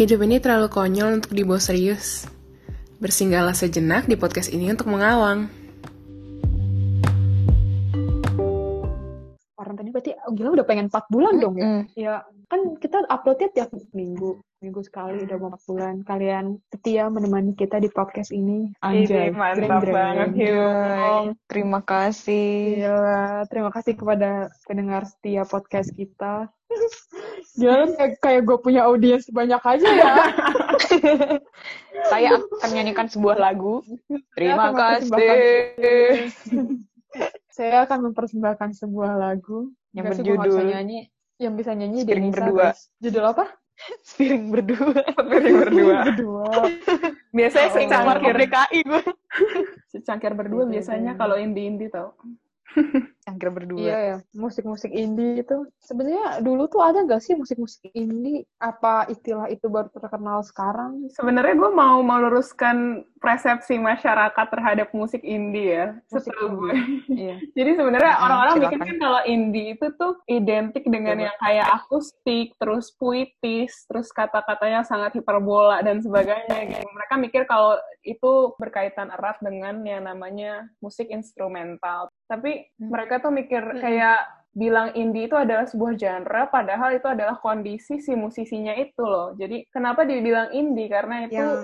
Hidup ini terlalu konyol untuk dibawa serius. Bersinggahlah sejenak di podcast ini untuk mengawang. Karantina berarti oh, gila udah pengen 4 bulan dong ya. Mm. Ya, kan kita uploadnya tiap minggu. Minggu sekali udah mau 4 bulan. Kalian setia menemani kita di podcast ini. Anjay, Ini mantap keren-keren. banget. Hai, terima kasih. Gila, terima kasih kepada pendengar setia podcast kita. Gila, kayak, kayak gue punya audiens banyak aja ya. Saya akan menyanyikan sebuah lagu. Terima akan kasih. Saya akan mempersembahkan sebuah lagu Yang berjudul nyanyi. Yang bisa nyanyi Spiring Denisa, Berdua. Judul apa? Spiring berdua. Piring berdua. Berdua. Biasanya Oh. secangkir, DKI gue. secangkir berdua Iya, biasanya iya. kalau indie-indie tau. Cangkir berdua. Iya ya, musik-musik indie itu sebenarnya dulu tuh ada nggak sih musik-musik indie? Apa istilah itu baru terkenal sekarang? Sebenarnya gue mau meluruskan persepsi masyarakat terhadap musik indie ya. Musik Setahu gue. Iya. Jadi sebenarnya Hmm, orang-orang silakan. mikir kan kalau indie itu tuh identik dengan Coba. yang kayak akustik, terus puitis, terus kata-katanya sangat hiperbola dan sebagainya. Gitu. Mereka mikir kalau itu berkaitan erat dengan yang namanya musik instrumental. Tapi Hmm. mereka tuh mikir Hmm. kayak bilang indie itu adalah sebuah genre, padahal itu adalah kondisi si musisinya itu loh. Jadi kenapa dibilang indie? Karena itu Yang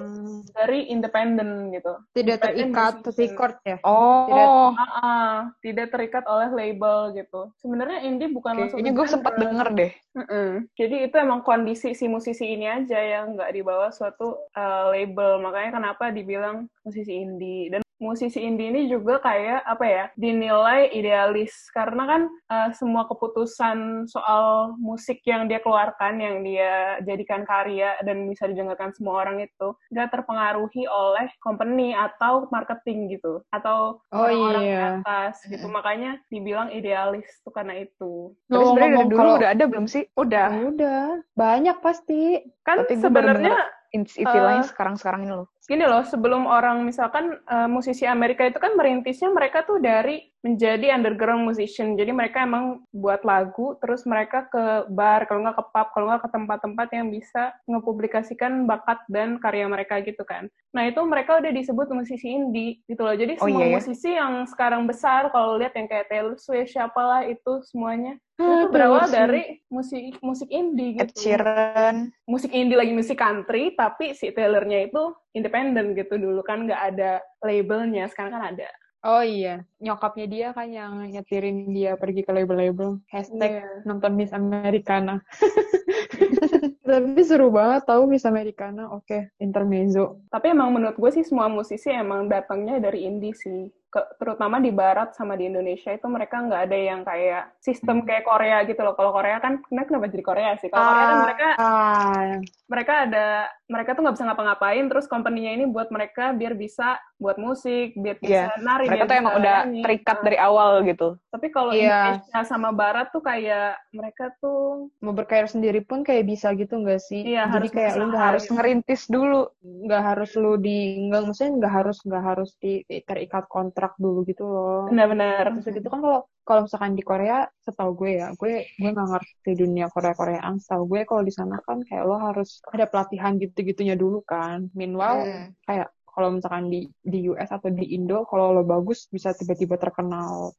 dari independen gitu. tidak terikat record ya? Oh, Ah, tidak terikat oleh label gitu. Sebenarnya indie bukan masuk kayaknya ke gue sempat denger deh. Mm-mm. Jadi itu emang kondisi si musisi ini aja yang nggak dibawa suatu uh, label. Makanya kenapa dibilang musisi indie. Dan musisi indie ini juga kayak apa ya dinilai idealis karena kan uh, semua keputusan soal musik yang dia keluarkan yang dia jadikan karya dan bisa didengarkan semua orang itu nggak terpengaruhi oleh company atau marketing gitu atau Oh orang-orang di iya. atas gitu makanya dibilang idealis tuh karena itu Tapi sebenarnya dari dulu kalau- udah ada belum sih? udah Udah, banyak pasti. kan sebenarnya Istilahnya Eh, sekarang-sekarang ini loh. Gini loh sebelum orang misalkan eh, musisi Amerika itu kan merintisnya mereka tuh dari menjadi underground musician jadi mereka emang buat lagu terus mereka ke bar kalau nggak ke pub kalau nggak ke tempat-tempat yang bisa ngepublikasikan bakat dan karya mereka gitu kan nah itu mereka udah disebut musisi indie gitu loh jadi Oh, semua iya ya? musisi yang sekarang besar kalau lihat yang kayak Taylor Swift siapalah itu semuanya itu berawal Taylor Swift. dari musik musik indie Ed gitu Sheeran. musik indie lagi musik country tapi si Taylornya itu independen gitu dulu kan nggak ada labelnya sekarang kan ada Oh iya, nyokapnya dia kan yang nyetirin dia pergi ke label-label. Hashtag Iya. nonton Miss Americana. Tapi seru banget tahu Miss Americana. Oke, intermezzo. tapi emang menurut gue sih semua musisi emang datangnya dari indie sih terutama di barat sama di Indonesia itu mereka nggak ada yang kayak sistem kayak Korea gitu loh kalau Korea kan kenapa kenapa jadi Korea sih kalau Korea kan mereka Ah, mereka ada mereka tuh nggak bisa ngapa-ngapain terus company-nya ini buat mereka biar bisa buat musik biar bisa Iya. nari Mereka biar tuh emang udah nyanyi. terikat Nah, dari awal gitu. tapi kalau Iya. Indonesia sama Barat tuh kayak mereka tuh mau berkarir sendiri pun kayak bisa gitu nggak sih? Iya, Jadi harus kayak lu nggak harus. Ngerintis dulu. nggak harus lu di nggak maksudnya nggak harus nggak harus di terikat kontrak dulu gitu loh. benar-benar Terus gitu kan kalau kalau misalkan di Korea, setahu gue ya, gue gue nggak ngerti dunia Korea Koreaan. Setahu gue kalau di sana kan kayak lo harus ada pelatihan gitu-gitunya dulu kan. Meanwhile Hmm. kayak kalau misalkan di di US atau di Indo, kalau lo bagus bisa tiba-tiba terkenal.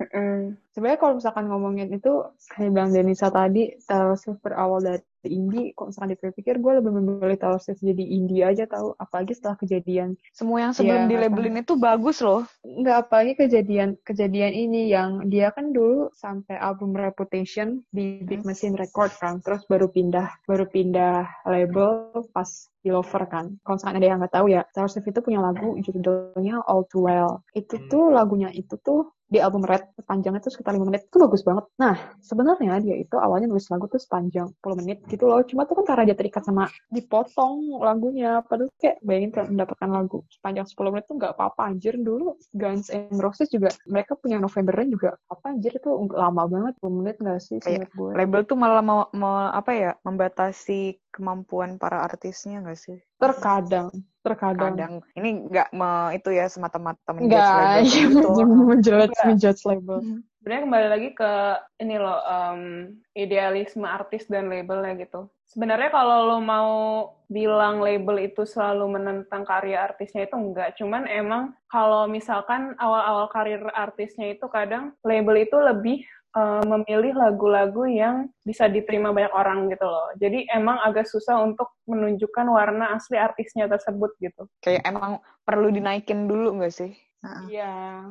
Sebenarnya kalau misalkan ngomongin itu kayak bilang Denisa tadi, Swift berawal dari indie. Kalau misalkan dipikir, gue lebih memilih Taylor Swift jadi indie aja tahu. Apalagi setelah kejadian Semua yang sebelum Iya, dilabelin itu bagus loh. Nggak apalagi kejadian kejadian ini yang dia kan dulu sampai album Reputation di Big Machine Record kan, terus baru pindah baru pindah label pas di Lover kan. Kalau misalkan ada yang nggak tahu ya, Taylor Swift itu punya lagu judulnya All Too Well. Itu tuh lagunya itu tuh di album Red panjangnya tuh sekitar 5 menit itu bagus banget. Nah, sebenarnya dia itu awalnya nulis lagu tuh sepanjang 10 menit gitu loh. Cuma tuh kan karena dia terikat sama dipotong lagunya. Padahal kayak bayangin kalau mendapatkan lagu sepanjang 10 menit tuh nggak apa-apa anjir. Dulu Guns N' Roses juga mereka punya Novembernya juga apa anjir itu lama banget 10 menit nggak sih Kayak gue. Label tuh malah mau, mau apa ya membatasi kemampuan para artisnya nggak sih? Terkadang, terkadang. Kadang ini nggak me, itu ya semata-mata menjudge label iya, gitu. menjudge, menjudge label. sebenarnya kembali lagi ke ini loh um, idealisme artis dan labelnya gitu sebenarnya kalau lo mau bilang label itu selalu menentang karya artisnya itu enggak cuman emang kalau misalkan awal-awal karir artisnya itu kadang label itu lebih uh, memilih lagu-lagu yang bisa diterima banyak orang gitu loh. Jadi emang agak susah untuk menunjukkan warna asli artisnya tersebut gitu. Kayak emang perlu dinaikin dulu nggak sih? Iya.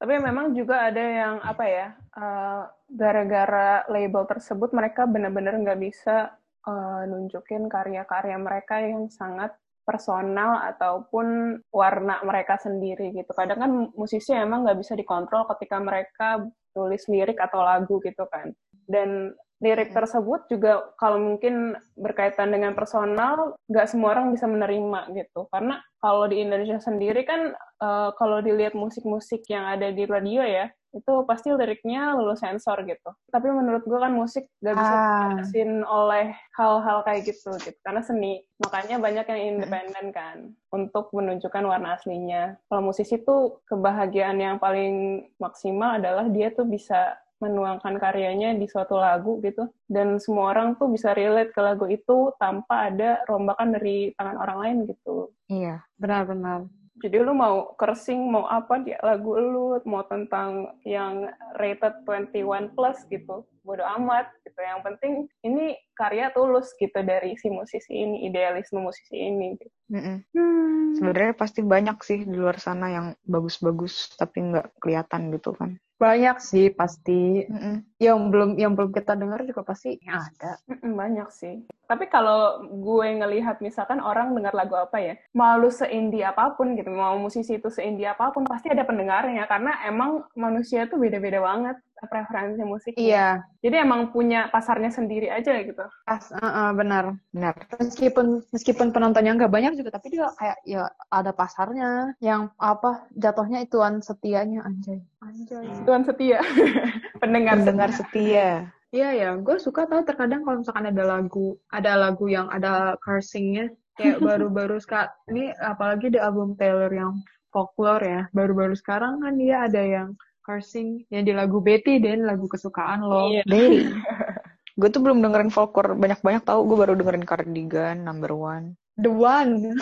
Tapi memang juga ada yang apa ya, uh, gara-gara label tersebut mereka benar-benar nggak bisa uh, nunjukin karya-karya mereka yang sangat personal ataupun warna mereka sendiri gitu. Kadang kan musisi emang nggak bisa dikontrol ketika mereka tulis lirik atau lagu gitu kan. Dan lirik tersebut juga kalau mungkin berkaitan dengan personal, nggak semua orang bisa menerima gitu. Karena kalau di Indonesia sendiri kan, uh, kalau dilihat musik-musik yang ada di radio ya, itu pasti liriknya lulus sensor gitu. Tapi menurut gue kan musik gak bisa Ah. dibatasin oleh hal-hal kayak gitu gitu. Karena seni, makanya banyak yang independen kan untuk menunjukkan warna aslinya. Kalau musisi tuh kebahagiaan yang paling maksimal adalah dia tuh bisa menuangkan karyanya di suatu lagu gitu dan semua orang tuh bisa relate ke lagu itu tanpa ada rombakan dari tangan orang lain gitu Iya. Benar-benar. Jadi lu mau kersing mau apa di lagu lu mau tentang yang rated 21 plus gitu bodo amat gitu yang penting ini karya tulus gitu dari si musisi ini idealisme musisi ini gitu. Mm-mm. Hmm. Sebenarnya pasti banyak sih di luar sana yang bagus-bagus tapi nggak kelihatan gitu kan. Banyak sih pasti. Mm-mm. Yang belum yang belum kita dengar juga pasti ada. Mm-mm, banyak sih tapi kalau gue ngelihat misalkan orang dengar lagu apa ya mau lu seindie apa pun gitu mau musisi itu seindie apa pun pasti ada pendengarnya karena emang manusia tuh beda-beda banget preferensi musiknya Iya, jadi emang punya pasarnya sendiri aja gitu pas, uh, uh, benar. Benar. Meskipun meskipun penontonnya nggak banyak juga, tapi dia kayak ya ada pasarnya. Yang apa jatuhnya ituan setianya anjay. Anjay. Tuhan setia pendengar Pendengar setia. setia. Iya ya, gue suka tau terkadang kalau misalkan ada lagu, ada lagu yang ada cursingnya, kayak baru-baru sekarang, ini apalagi di album Taylor yang folklore ya, baru-baru sekarang kan dia ada yang cursing yang di lagu Betty dan lagu kesukaan lo. Iya. Dari. gue tuh belum dengerin folklore banyak-banyak tahu. Gue baru dengerin Cardigan, Number One. The one,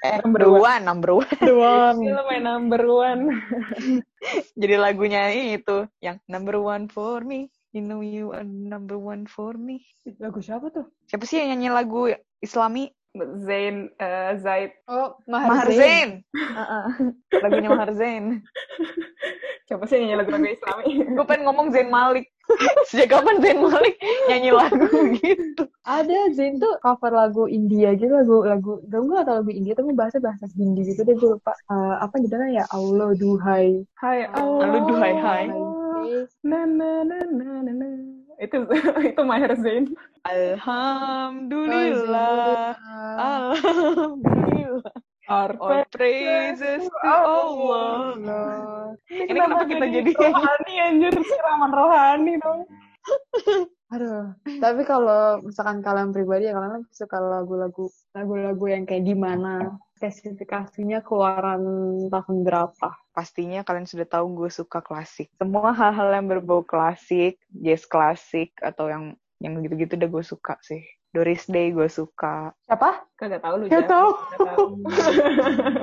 Eh, Number The One. One, Number One. the one. Film main number one Jadi lagunya itu yang Number One for me. You know you are number one for me. Lagu siapa tuh? Siapa sih yang nyanyi lagu Islami? Zain eh, Zaid Oh, Mahar Mahar Zain. Zain. Heeh. Lagunya Mahar Zain. siapa sih yang nyanyi lagu-lagu Islami Gue pengen ngomong Zain Malik. Sejak kapan Zain Malik nyanyi lagu gitu? Ada Zain tuh cover lagu India gitu, lagu lagu gak gue atau lagu India tapi bahasa bahasa Hindi gitu deh gue lupa. Eh, apa judulnya ya Allah duhai. Hai Allah Lalu duhai hai. na na na na na na itu itu Maher Zain Alhamdulillah. Alhamdulillah. All praises to Allah. Ini kenapa kita jadi rohani anjir siraman rohani dong Aduh, tapi kalau misalkan kalian pribadi ya kalian lebih suka lagu-lagu lagu-lagu yang kayak di mana spesifikasinya keluaran tahun berapa? Pastinya kalian sudah tahu gue suka klasik. Semua hal-hal yang berbau klasik, jazz klasik atau yang yang gitu-gitu udah gue suka sih. Doris Day gue suka. Siapa? kagak tahu lu. Kagak tahu.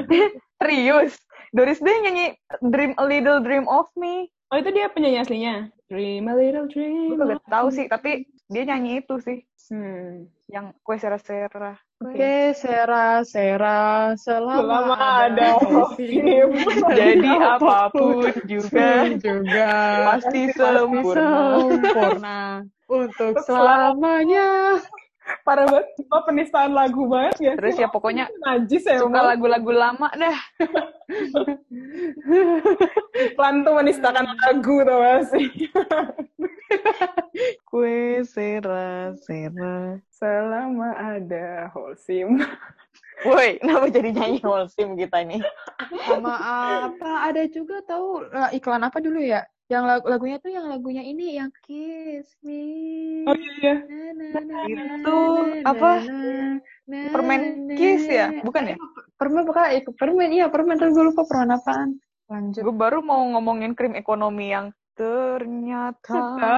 Serius? Doris Day nyanyi Dream a Little Dream of Me. Oh itu dia penyanyi aslinya Dream a little Gue dream gak tahu sih, tapi dia nyanyi itu sih. hmm. Yang kue sera-sera. Oke, Sera, Sera, selama, selama ada musim, Jadi apa pun juga juga pasti sempurna. sempurna untuk selamanya. Parah banget Sumpah penistaan lagu banget ya Terus ya pokoknya najis ya suka lagu-lagu lama dah. Klan tuh menistakan lagu tau gak sih Kue sera-sera. selama ada Holsim Woi, kenapa jadi nyanyi Holsim kita nih? Sama apa? Ada juga tahu eh, iklan apa dulu ya? Yang lagu lagunya tuh yang lagunya ini yang Kiss Me. oh iya iya Na, na, na, Itu apa? Permen Kiss ya? Bukan ya? Permen bukan itu permen iya permen tapi gue lupa permen apaan. Lanjut. Gue baru mau ngomongin krim ekonomi yang Ternyata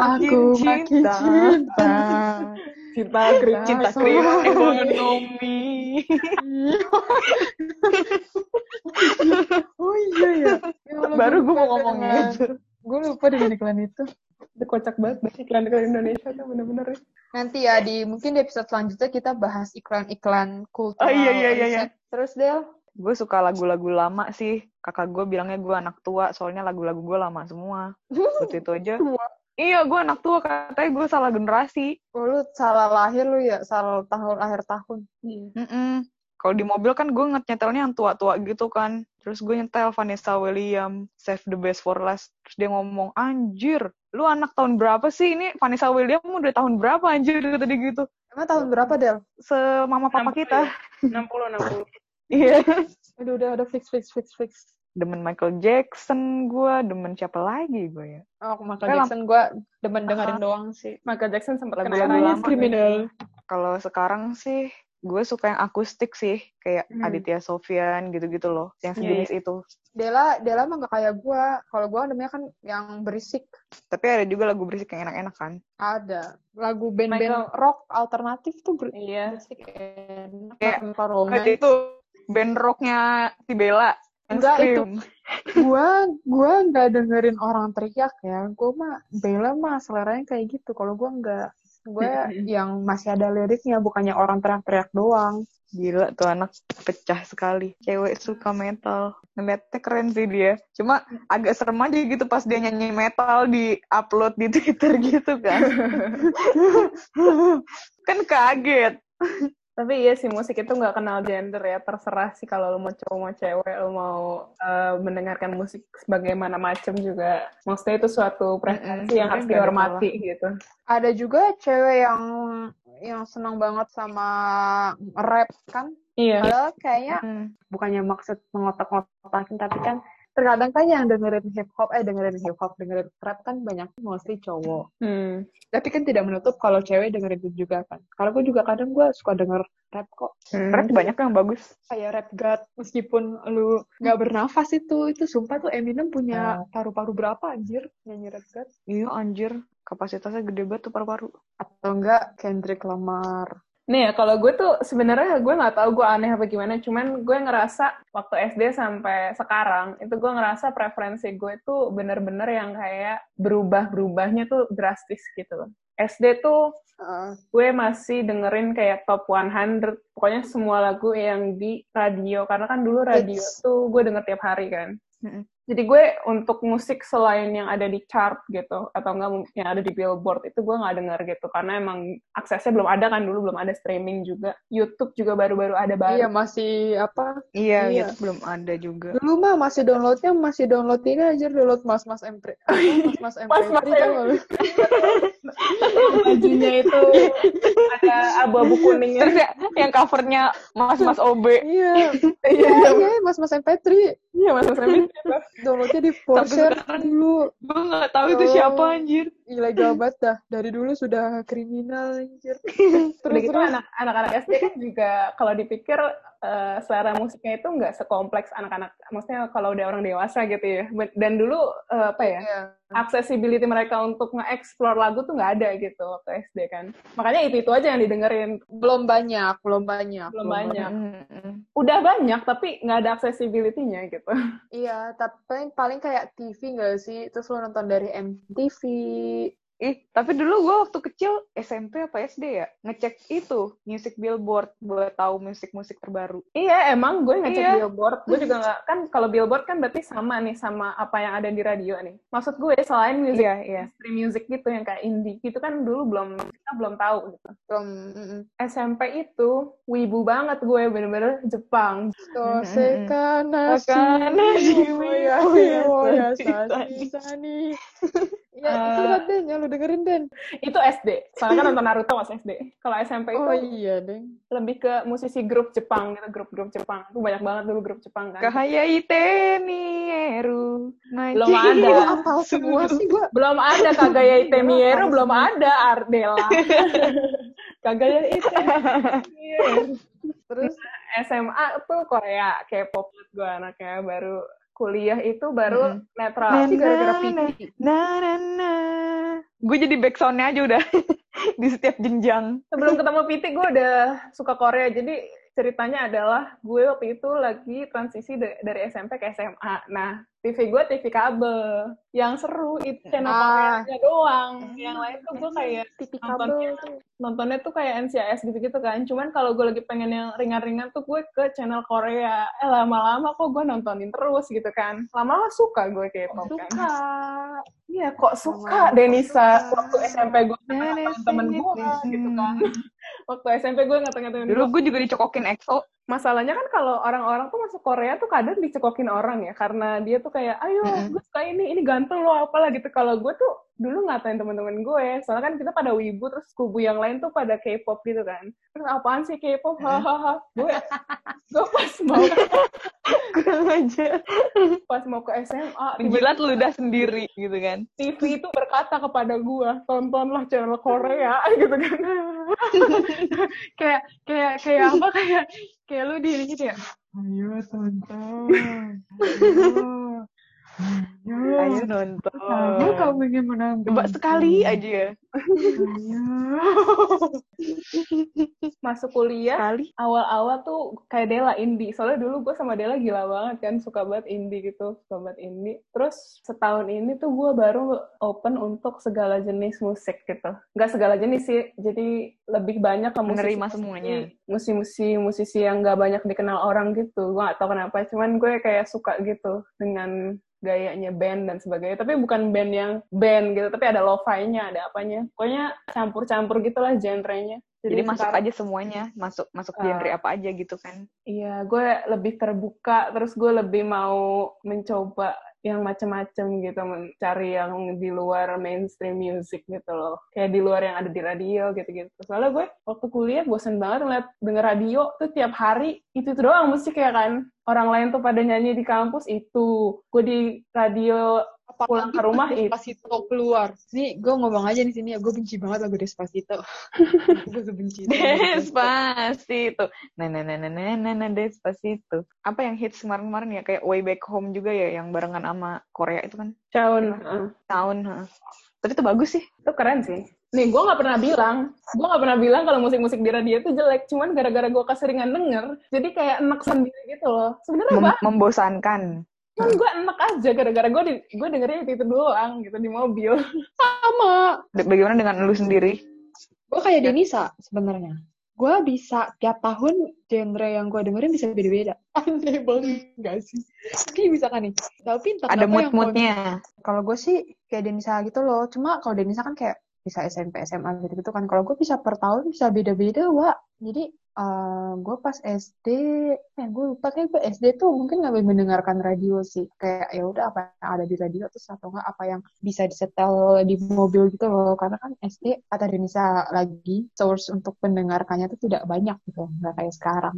Aku makin cinta. Cinta krim, cinta krim. ekonomi. oh iya ya. Ya Baru gue mau ngomong dengan- gitu. Gue lupa dengan iklan itu. Itu kocak banget iklan-iklan Indonesia tuh bener-bener. Nanti ya di mungkin di episode selanjutnya kita bahas iklan-iklan kultur. Oh, iya, iya, iya, iya. Terus Del, Gue suka lagu-lagu lama sih. Kakak gue bilangnya gue anak tua, soalnya lagu-lagu gue lama semua. Waktu itu aja. Iya, gue anak tua, katanya gue salah generasi. oh, lu salah lahir lu ya, salah tahun akhir tahun. Mm-mm. Kalau di mobil kan gue nyetelnya yang tua-tua gitu kan. Terus gue nyetel Vanessa William, Save the Best for Last. Terus dia ngomong, anjir, lu anak tahun berapa sih? Ini Vanessa William udah tahun berapa anjir? Kata dia gitu. Emang tahun berapa Del? Semama papa 60 kita. ya? 60 60. Iya. Aduh udah udah fix fix fix fix. Demen Michael Jackson gue, demen siapa lagi gue ya? Oh, Michael Kayak Jackson gue demen dengerin doang sih. Michael Jackson sempat Lagu-lagu kena lama. kriminal. Kalau sekarang sih, gue suka yang akustik sih. Kayak Hmm. Aditya Sofyan gitu-gitu loh. Yang Iya, sejenis itu. Dela, Dela mah gak kayak gue. Kalau gue demenya kan yang berisik. Tapi ada juga lagu berisik yang enak-enak kan. Ada. Lagu band-band rock alternatif tuh ber- Iya. berisik enak. Kayak itu band rocknya si Bella. Enggak, itu. Gua gua nggak dengerin orang teriak ya gua mah Bella mah seleranya kayak gitu kalau gua nggak gue yang masih ada liriknya bukannya orang teriak-teriak doang Gila tuh anak pecah sekali. Cewek suka metal. Ngeliatnya keren sih dia. Cuma agak serem aja gitu pas dia nyanyi metal di upload di Twitter gitu kan. kan kaget. Tapi iya sih musik itu nggak kenal gender ya, terserah sih kalau lo mau cowok mau cewek, lo mau eh, mendengarkan musik sebagaimana macam juga. Maksudnya itu suatu preferensi Mm-mm, yang harus dihormati gitu. ada juga cewek yang yang senang banget sama rap kan Iya. padahal kayaknya Hmm. bukannya maksud mengotak-ngotakin tapi kan terkadang kan yang dengerin hip hop eh dengerin hip hop dengerin rap kan banyak mostly cowok Hmm. tapi kan tidak menutup kalau cewek dengerin itu juga kan kalau gue juga kadang gue suka denger rap kok Rap banyak yang bagus. kayak rap god meskipun lu nggak bernafas itu itu sumpah tuh Eminem punya paru-paru berapa anjir nyanyi rap god Iya anjir. Kapasitasnya gede banget tuh paru-paru. atau enggak Kendrick Lamar Nih ya, kalau gue tuh sebenarnya gue nggak tahu gue aneh apa gimana, cuman gue ngerasa waktu SD sampai sekarang itu gue ngerasa preferensi gue tuh bener-bener yang kayak berubah-berubahnya tuh drastis gitu loh. SD tuh Uh, gue masih dengerin kayak top 100, pokoknya semua lagu yang di radio, karena kan dulu radio Hits. tuh gue denger tiap hari kan. Jadi gue untuk musik selain yang ada di chart gitu, atau enggak yang ada di billboard, itu gue nggak denger gitu, karena emang aksesnya belum ada kan dulu, belum ada streaming juga. YouTube juga baru-baru ada baru. iya masih apa Iya, Iya. itu belum ada juga. dulu mah masih downloadnya masih download ini aja download mas mas MP mas mas MP3 gak lu? bajunya itu ada abu-abu kuningnya. Terus ya, yang covernya Mas-Mas OB. iya Iya, iya iya mas mas MP3 iya mas mas Emil. Downloadnya di Porsche dulu. Gue gak tahu itu Oh. siapa anjir. ilegal banget dah. Dari dulu sudah kriminal anjir. Udah terus gitu terus? anak anak-anak SD kan juga kalau dipikir eh, selera musiknya itu nggak sekompleks anak-anak, maksudnya kalau udah orang dewasa gitu ya. Dan dulu eh, apa ya? Iya. accessibility mereka untuk nge-explore lagu tuh nggak ada gitu waktu SD kan. Makanya itu-itu aja yang didengerin. belum banyak belum banyak Belum banyak. Mm-mm. Udah banyak tapi nggak ada accessibility-nya gitu. iya tapi paling paling kayak TV nggak sih terus lo nonton dari MTV Ih, tapi dulu gue waktu kecil SMP apa SD ya ngecek itu music billboard buat tahu musik-musik terbaru. Iya, emang gue ngecek Iya. billboard. Gue juga nggak, kan kalau billboard kan berarti sama nih sama apa yang ada di radio nih. Maksud gue selain music, Iya, iya. stream music gitu yang kayak indie gitu kan dulu belum, kita belum tahu gitu. belum mm-mm. SMP itu wibu banget gue bener-bener Jepang. So Mm-mm. sekana Sekana moya shimi, Ya, Eh, itu kan Den, yang lu dengerin Den. Itu SD. Soalnya kan nonton Naruto pas SD. Kalau SMP itu Oh iya, Den. lebih ke musisi grup Jepang gitu, grup-grup Jepang. Itu banyak banget dulu grup Jepang kan. Kahaya ite mieru. Belum ada. Lu apal semua sih gua. Belum ada Kagaya Itemieru, belum ada Ardela. Kagaya Itemieru. Terus SMA tuh Korea, K-pop gue anaknya baru kuliah itu baru Mm-mm. netral sih gara-gara PT. Na na na. Gue jadi backsoundnya aja udah di setiap jenjang. Sebelum ketemu PT gue udah suka Korea. Jadi ceritanya adalah gue waktu itu lagi transisi da- dari SMP ke SMA. Nah, TV gue TV kabel. Yang seru itu channel Ah. Koreanya doang. Yang lain tuh gue kayak TV Nontonnya. kabel nontonnya tuh kayak NCIS gitu-gitu kan. Cuman kalau gue lagi pengen yang ringan-ringan tuh gue ke channel Korea. Eh lama-lama kok gue nontonin terus gitu kan. Lama-lama suka gue K-pop kan. Suka. Iya kok suka Denisa waktu SMP gue ngatain temen gue gitu kan. Waktu SMP gue ngatain temen Dulu gue. juga dicokokin EXO. Masalahnya kan kalau orang-orang tuh masuk Korea tuh kadang dicekokin orang ya. Karena dia tuh kayak, ayo gue suka ini, ini ganteng lo apalah gitu. Kalau gue tuh dulu ngatain temen-temen gue. Soalnya kan kita pada wibu, terus kubu yang lain tuh pada K-pop gitu kan. Terus apaan sih K-pop? Hahaha. Gue, gue pas mau Kurang aja. pas mau ke SMA, Menjilat ludah sendiri gitu kan. TV itu berkata kepada gue, tontonlah channel Korea gitu kan. kayak kayak kayak apa kayak kayak lu di ini gitu ya. Ayo tonton. Ayo. Ayo nonton. Kamu kamu ingin menonton. Coba sekali aja ya. Masuk kuliah, Sekali. awal-awal tuh kayak Dela indie. Soalnya dulu gue sama Dela gila banget kan, suka banget indie gitu, suka banget indie. Terus setahun ini tuh gue baru open untuk segala jenis musik gitu. Nggak segala jenis sih, jadi lebih banyak ke musisi- Menerima semuanya. Musisi-musisi musisi yang nggak banyak dikenal orang gitu. Gue nggak tahu kenapa, cuman gue kayak suka gitu dengan gayanya band dan sebagainya. Tapi bukan band yang band gitu, tapi ada lo-fi-nya, ada apanya. Pokoknya campur-campur gitulah genrenya. Jadi masuk sekarang- aja semuanya, masuk masuk Ah. genre apa aja gitu kan. Iya, gue lebih terbuka, terus gue lebih mau mencoba yang macam-macam gitu, mencari yang di luar mainstream music gitu loh. Kayak di luar yang ada di radio gitu-gitu. Soalnya gue waktu kuliah bosen banget ngeliat denger radio tuh tiap hari itu itu doang musik ya kan. Orang lain tuh pada nyanyi di kampus itu. Gue di radio pulang ke rumah itu. Despacito keluar. Nih, gue ngomong aja di sini ya, gue benci banget lagu Despacito. gue sebenci. Despacito. Nah, nah, nah, nah, nah, nah, nah, Despacito. Apa yang hits kemarin-kemarin ya? Kayak Way Back Home juga ya, yang barengan sama Korea itu kan. Tahun. ha. Tapi itu bagus sih. Itu keren sih. Nih, gue nggak pernah bilang, gue nggak pernah bilang kalau musik-musik di radio itu jelek. Cuman gara-gara gue keseringan denger, jadi kayak enak sendiri gitu loh. Sebenarnya Mem- membosankan. Cuman gue enak aja gara-gara gue di, gue dengernya itu, itu doang gitu di mobil. Sama. Bagaimana dengan lu sendiri? Gue kayak Denisa sebenarnya. Gue bisa tiap tahun genre yang gue dengerin bisa beda-beda. Aneh banget gak sih? Ini bisa kan nih? Tapi entah Ada mood-moodnya. Kalau gue sih kayak Denisa gitu loh. Cuma kalau Denisa kan kayak bisa SMP, SMA gitu-gitu kan. Kalau gue bisa per tahun bisa beda-beda, Wak. Jadi gue pas SD, eh gue lupa kayak gue SD tuh mungkin nggak mendengarkan radio sih. Kayak ya udah apa yang ada di radio terus atau enggak apa yang bisa disetel di mobil gitu loh. Karena kan SD kata Denisa lagi source untuk mendengarkannya tuh tidak banyak gitu, nggak kayak sekarang.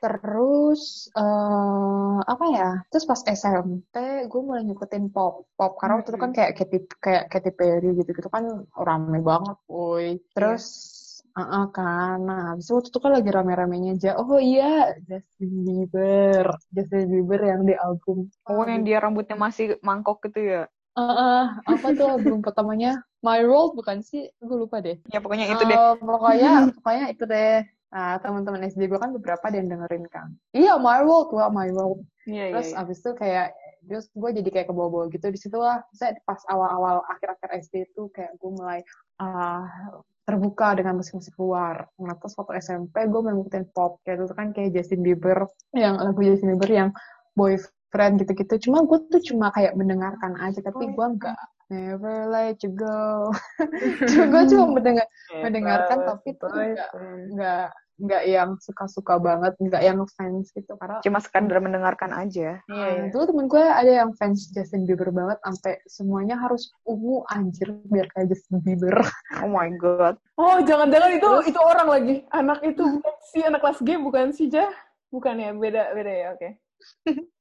Terus eh apa ya? Terus pas SMP gue mulai ngikutin pop, pop karena waktu itu kan kayak Katy kayak Katy Perry gitu-gitu kan rame banget, woi. Terus ah kan, nah habis itu waktu itu kan lagi rame-ramenya aja. Oh iya, Justin Bieber, Justin Bieber yang di album. Oh, yang dia rambutnya masih mangkok gitu ya? Heeh, apa tuh album pertamanya? My World bukan sih? Gue lupa deh. Ya pokoknya itu deh. Eh, pokoknya pokoknya itu deh. Nah, teman-teman SD gue kan beberapa ada yang dengerin kan. Iya, My World, wah My World. Iya, iya, Terus iya. abis itu kayak terus gue jadi kayak ke bawah gitu di situ lah. Saya pas awal-awal akhir-akhir SD itu kayak gue mulai ah, terbuka dengan musik-musik luar. Nah, terus waktu SMP gue mulai ngikutin pop kayak itu kan kayak Justin Bieber yang lagu Justin Bieber yang boyfriend gitu-gitu. Cuma gue tuh cuma kayak mendengarkan aja tapi gue enggak never let you go. gue cuma mendengar mendengarkan tapi tuh enggak nggak nggak yang suka-suka banget, nggak yang fans gitu karena Cuma sekadar mendengarkan aja. Iya, Ah, iya. dulu temen gue ada yang fans Justin Bieber banget sampai semuanya harus ungu anjir biar kayak Justin Bieber. Oh my god. Oh, jangan-jangan itu itu orang lagi. Anak itu bukan si anak kelas G bukan si Jah? Bukan ya, beda beda ya, oke.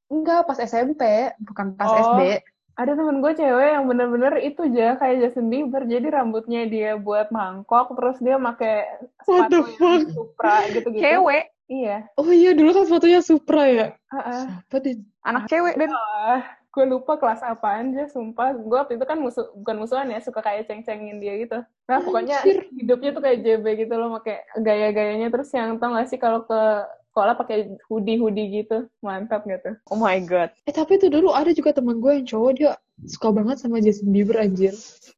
Enggak, pas SMP, bukan pas Oh. SD. Ada temen gue cewek yang bener-bener itu aja kayak Justin Bieber. Jadi rambutnya dia buat mangkok, terus dia pakai sepatu yang Supra gitu-gitu. Cewek. Iya. Oh iya, dulu kan fotonya Supra ya. Heeh. Apa deh? anak cewek dan gue lupa kelas apaan aja, sumpah. Gue waktu itu kan musuh, bukan musuhan ya, suka kayak ceng-cengin dia gitu. Nah, pokoknya hidupnya tuh kayak JB gitu loh, pakai gaya-gayanya. Terus yang tau gak sih kalau ke sekolah pakai hoodie-hoodie gitu, mantap gitu. oh my god. Eh tapi itu dulu ada juga teman gue yang cowok dia suka banget sama Justin Bieber anjir.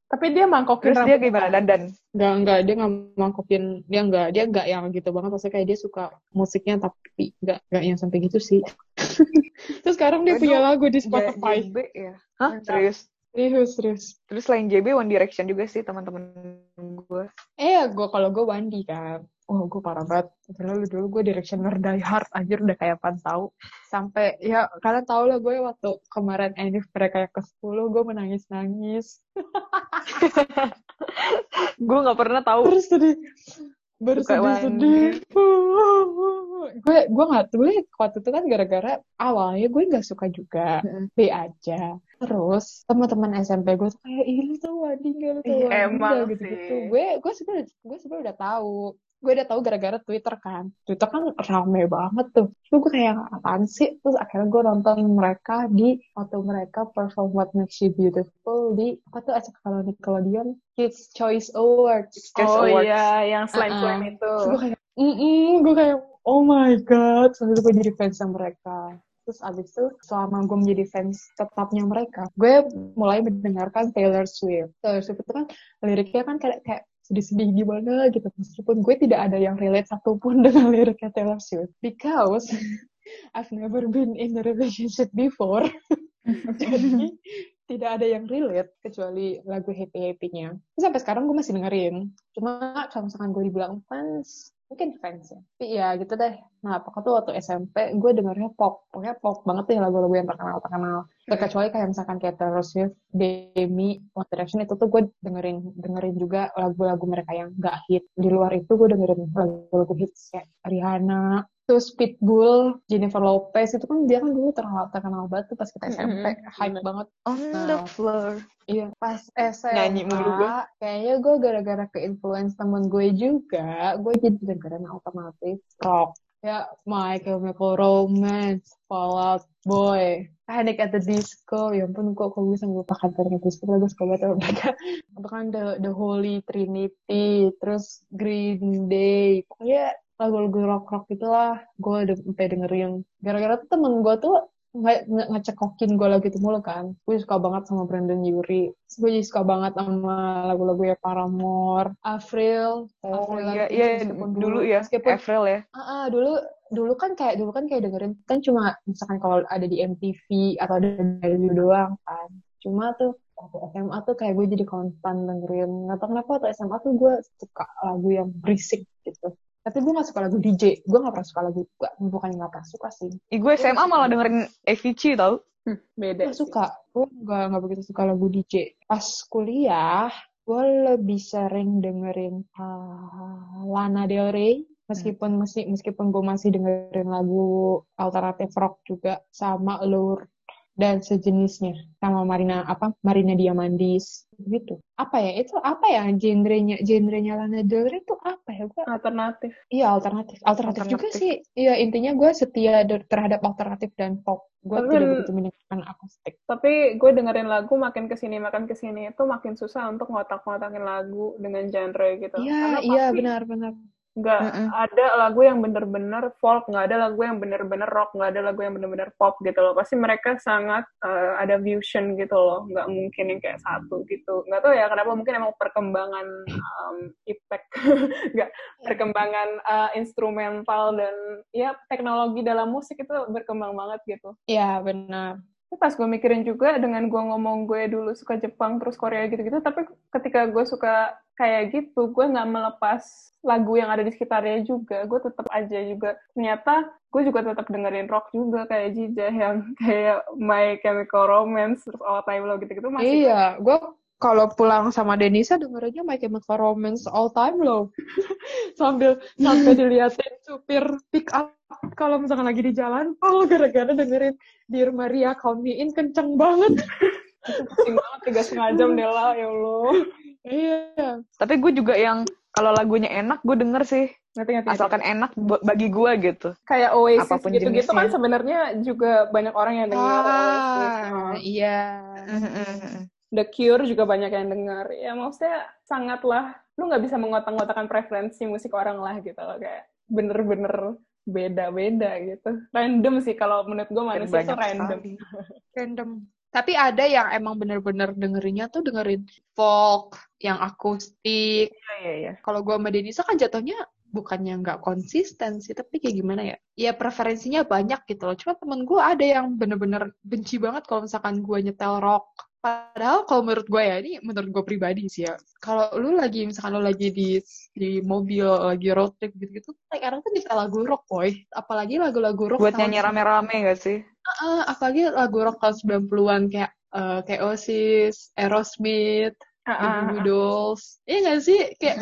Tapi dia mangkokin terus dia gimana? Dandan? Enggak, enggak, dia nggak mangkopin, dia enggak, dia enggak yang gitu banget, maksudnya kayak dia suka musiknya tapi enggak, enggak yang sampai gitu sih. Terus sekarang dia Aduh, punya lagu di Spotify. Ya? Hah? Serius Serius, serius. terus selain JB One Direction juga sih teman-teman gue Eh, gue kalau gue Wandi kan. Oh, gue parah banget. Dulu dulu gue directioner die hard anjir udah kayak pan tahu. Sampai ya kalian tau lah gue waktu kemarin Enif mereka yang ke 10 gue menangis-nangis. gue nggak pernah tahu Terus sedih. Baru Suka sedih-sedih. gue gue nggak tuh waktu itu kan gara-gara awalnya gue nggak suka juga B aja terus teman-teman SMP gue tuh kayak ih lu tuh Wandi nggak lu Wandi emang nggak?" gitu-gitu sih. gue gue sebenarnya gue sebenarnya udah tahu gue udah tahu gara-gara Twitter kan Twitter kan rame banget tuh terus gue kayak apaan sih terus akhirnya gue nonton mereka di waktu mereka perform What Makes You Beautiful di apa tuh acara kalau Nickelodeon Kids Choice Awards Choice Oh Awards. iya, yang slime-slime itu. Terus gue kayak, mm gue kayak, oh my god, sampai gue jadi fans sama mereka. Terus abis itu, selama gue menjadi fans tetapnya mereka, gue mulai mendengarkan Taylor Swift. Taylor Swift itu kan, liriknya kan kayak, kayak sedih-sedih gimana gitu. Meskipun gue tidak ada yang relate satupun dengan liriknya Taylor Swift. Because I've never been in a relationship before. Jadi, tidak ada yang relate kecuali lagu happy-happy-nya. Terus sampai sekarang gue masih dengerin. Cuma kalau misalkan gue dibilang fans, mungkin fans ya. Tapi ya gitu deh. Nah, pokoknya tuh waktu SMP gue dengernya pop. Pokoknya pop banget deh lagu-lagu yang terkenal-terkenal. Terkecuali kayak misalkan kayak Taylor Swift, Demi, One Direction itu tuh gue dengerin dengerin juga lagu-lagu mereka yang gak hit. Di luar itu gue dengerin lagu-lagu hits kayak Rihanna, terus Pitbull, Jennifer Lopez itu kan dia kan dulu terkenal terkenal banget tuh pas kita SMP, Mm-mm, hype bener. banget. on Nah. the floor Iya, pas SMA, kayaknya gue gara-gara ke influence temen gue juga, gue jadi dengerin alternatif rock. Ya, My Chemical Romance, Fall Out Boy, Panic at the Disco, ya ampun kok kok bisa melupakan Panic at the Disco, suka banget mereka. Itu kan The, The Holy Trinity, terus Green Day, pokoknya lagu-lagu rock-rock itulah, gue udah sampai dengerin. Gara-gara tuh temen gue tuh nge- nge- ngecekokin gue lagu itu mulu kan. Gue suka banget sama Brandon. Terus Gue juga suka banget sama lagu-lagu ya Paramore, Avril. oh Avril iya iya meskipun dulu ya Meskipun April ya Ah, ah, dulu dulu kan kayak dulu kan kayak dengerin kan cuma misalkan kalau ada di MTV atau ada di radio doang kan. Cuma tuh waktu SMA tuh kayak gue jadi konstan dengerin. Nggak tahu kenapa waktu SMA tuh gue suka lagu yang berisik gitu. Tapi gue gak suka lagu DJ. Gue gak pernah suka lagu, gak, bukannya gak pernah suka sih. Ih, gue SMA malah dengerin Avicii tau Hmm, beda. Gue suka. Gue gak, gak begitu suka lagu DJ. Pas kuliah, gue lebih sering dengerin ah, Lana Del Rey. Meskipun meski, meskipun gue masih dengerin lagu alternatif rock juga sama Lur dan sejenisnya sama Marina apa? Marina Diamandis gitu. Apa ya? Itu apa ya genrenya? Genrenya Lana Del Rey itu apa ya? Gue Alternatif. iya alternatif. Alternatif juga Alternatif. sih. Iya intinya gue setia terhadap alternatif dan pop. Gue tidak begitu mendengarkan akustik. Tapi gue dengerin lagu makin ke sini makin ke sini itu makin susah untuk ngotak-ngotakin lagu dengan genre gitu. iya iya pasti benar-benar nggak Mm-mm. ada lagu yang bener-bener folk, nggak ada lagu yang bener-bener rock, nggak ada lagu yang bener-bener pop gitu loh. Pasti mereka sangat eh, ada fusion gitu loh, nggak mungkin yang kayak satu gitu. Nggak tahu ya kenapa mungkin emang perkembangan um, impact, nggak perkembangan eh, instrumental dan ya teknologi dalam musik itu berkembang banget gitu. iya benar pas gue mikirin juga dengan gue ngomong gue dulu suka Jepang terus Korea gitu-gitu, tapi ketika gue suka kayak gitu, gue nggak melepas lagu yang ada di sekitarnya juga. Gue tetap aja juga. Ternyata gue juga tetap dengerin rock juga kayak Jija yang kayak My Chemical Romance terus All Time Low gitu-gitu masih. iya gue kalau pulang sama Denisa dengerinnya My Chemical Romance all time low sambil sampai diliatin supir pick up kalau misalkan lagi di jalan oh gara-gara dengerin Dear Maria Count Me In kenceng banget Itu pusing banget tiga setengah jam Dela ya Allah. Iya tapi gue juga yang kalau lagunya enak gue denger sih Ngerti, ngerti, ngerti. Asalkan enak buat bagi gue gitu. kayak Oasis apa pun gitu-gitu kan sebenarnya juga banyak orang yang dengar Oasis. Ah, Oh. iya. The Cure juga banyak yang dengar. Ya maksudnya sangatlah lu nggak bisa mengotak-ngotakan preferensi musik orang lah gitu loh kayak bener-bener beda-beda gitu. Random sih kalau menurut gue manusia tuh random. Random. Tapi ada yang emang bener-bener dengerinnya tuh dengerin folk, yang akustik. Iya iya iya. Kalau gue sama Denisa kan jatuhnya bukannya nggak konsisten sih, tapi kayak gimana ya? Ya preferensinya banyak gitu loh. Cuma temen gue ada yang bener-bener benci banget kalau misalkan gue nyetel rock. Padahal kalau menurut gue ya, ini menurut gue pribadi sih ya. Kalau lu lagi, misalkan lu lagi di di mobil, lagi road trip gitu-gitu, kadang tuh nyetel lagu rock, boy. Apalagi lagu-lagu rock Buat nyanyi rame-rame gak sih? Heeh, apalagi lagu rock tahun 90-an kayak eh, kayak Oasis, Aerosmith, The Goo Goo ah. Dolls. Iya gak sih? Kayak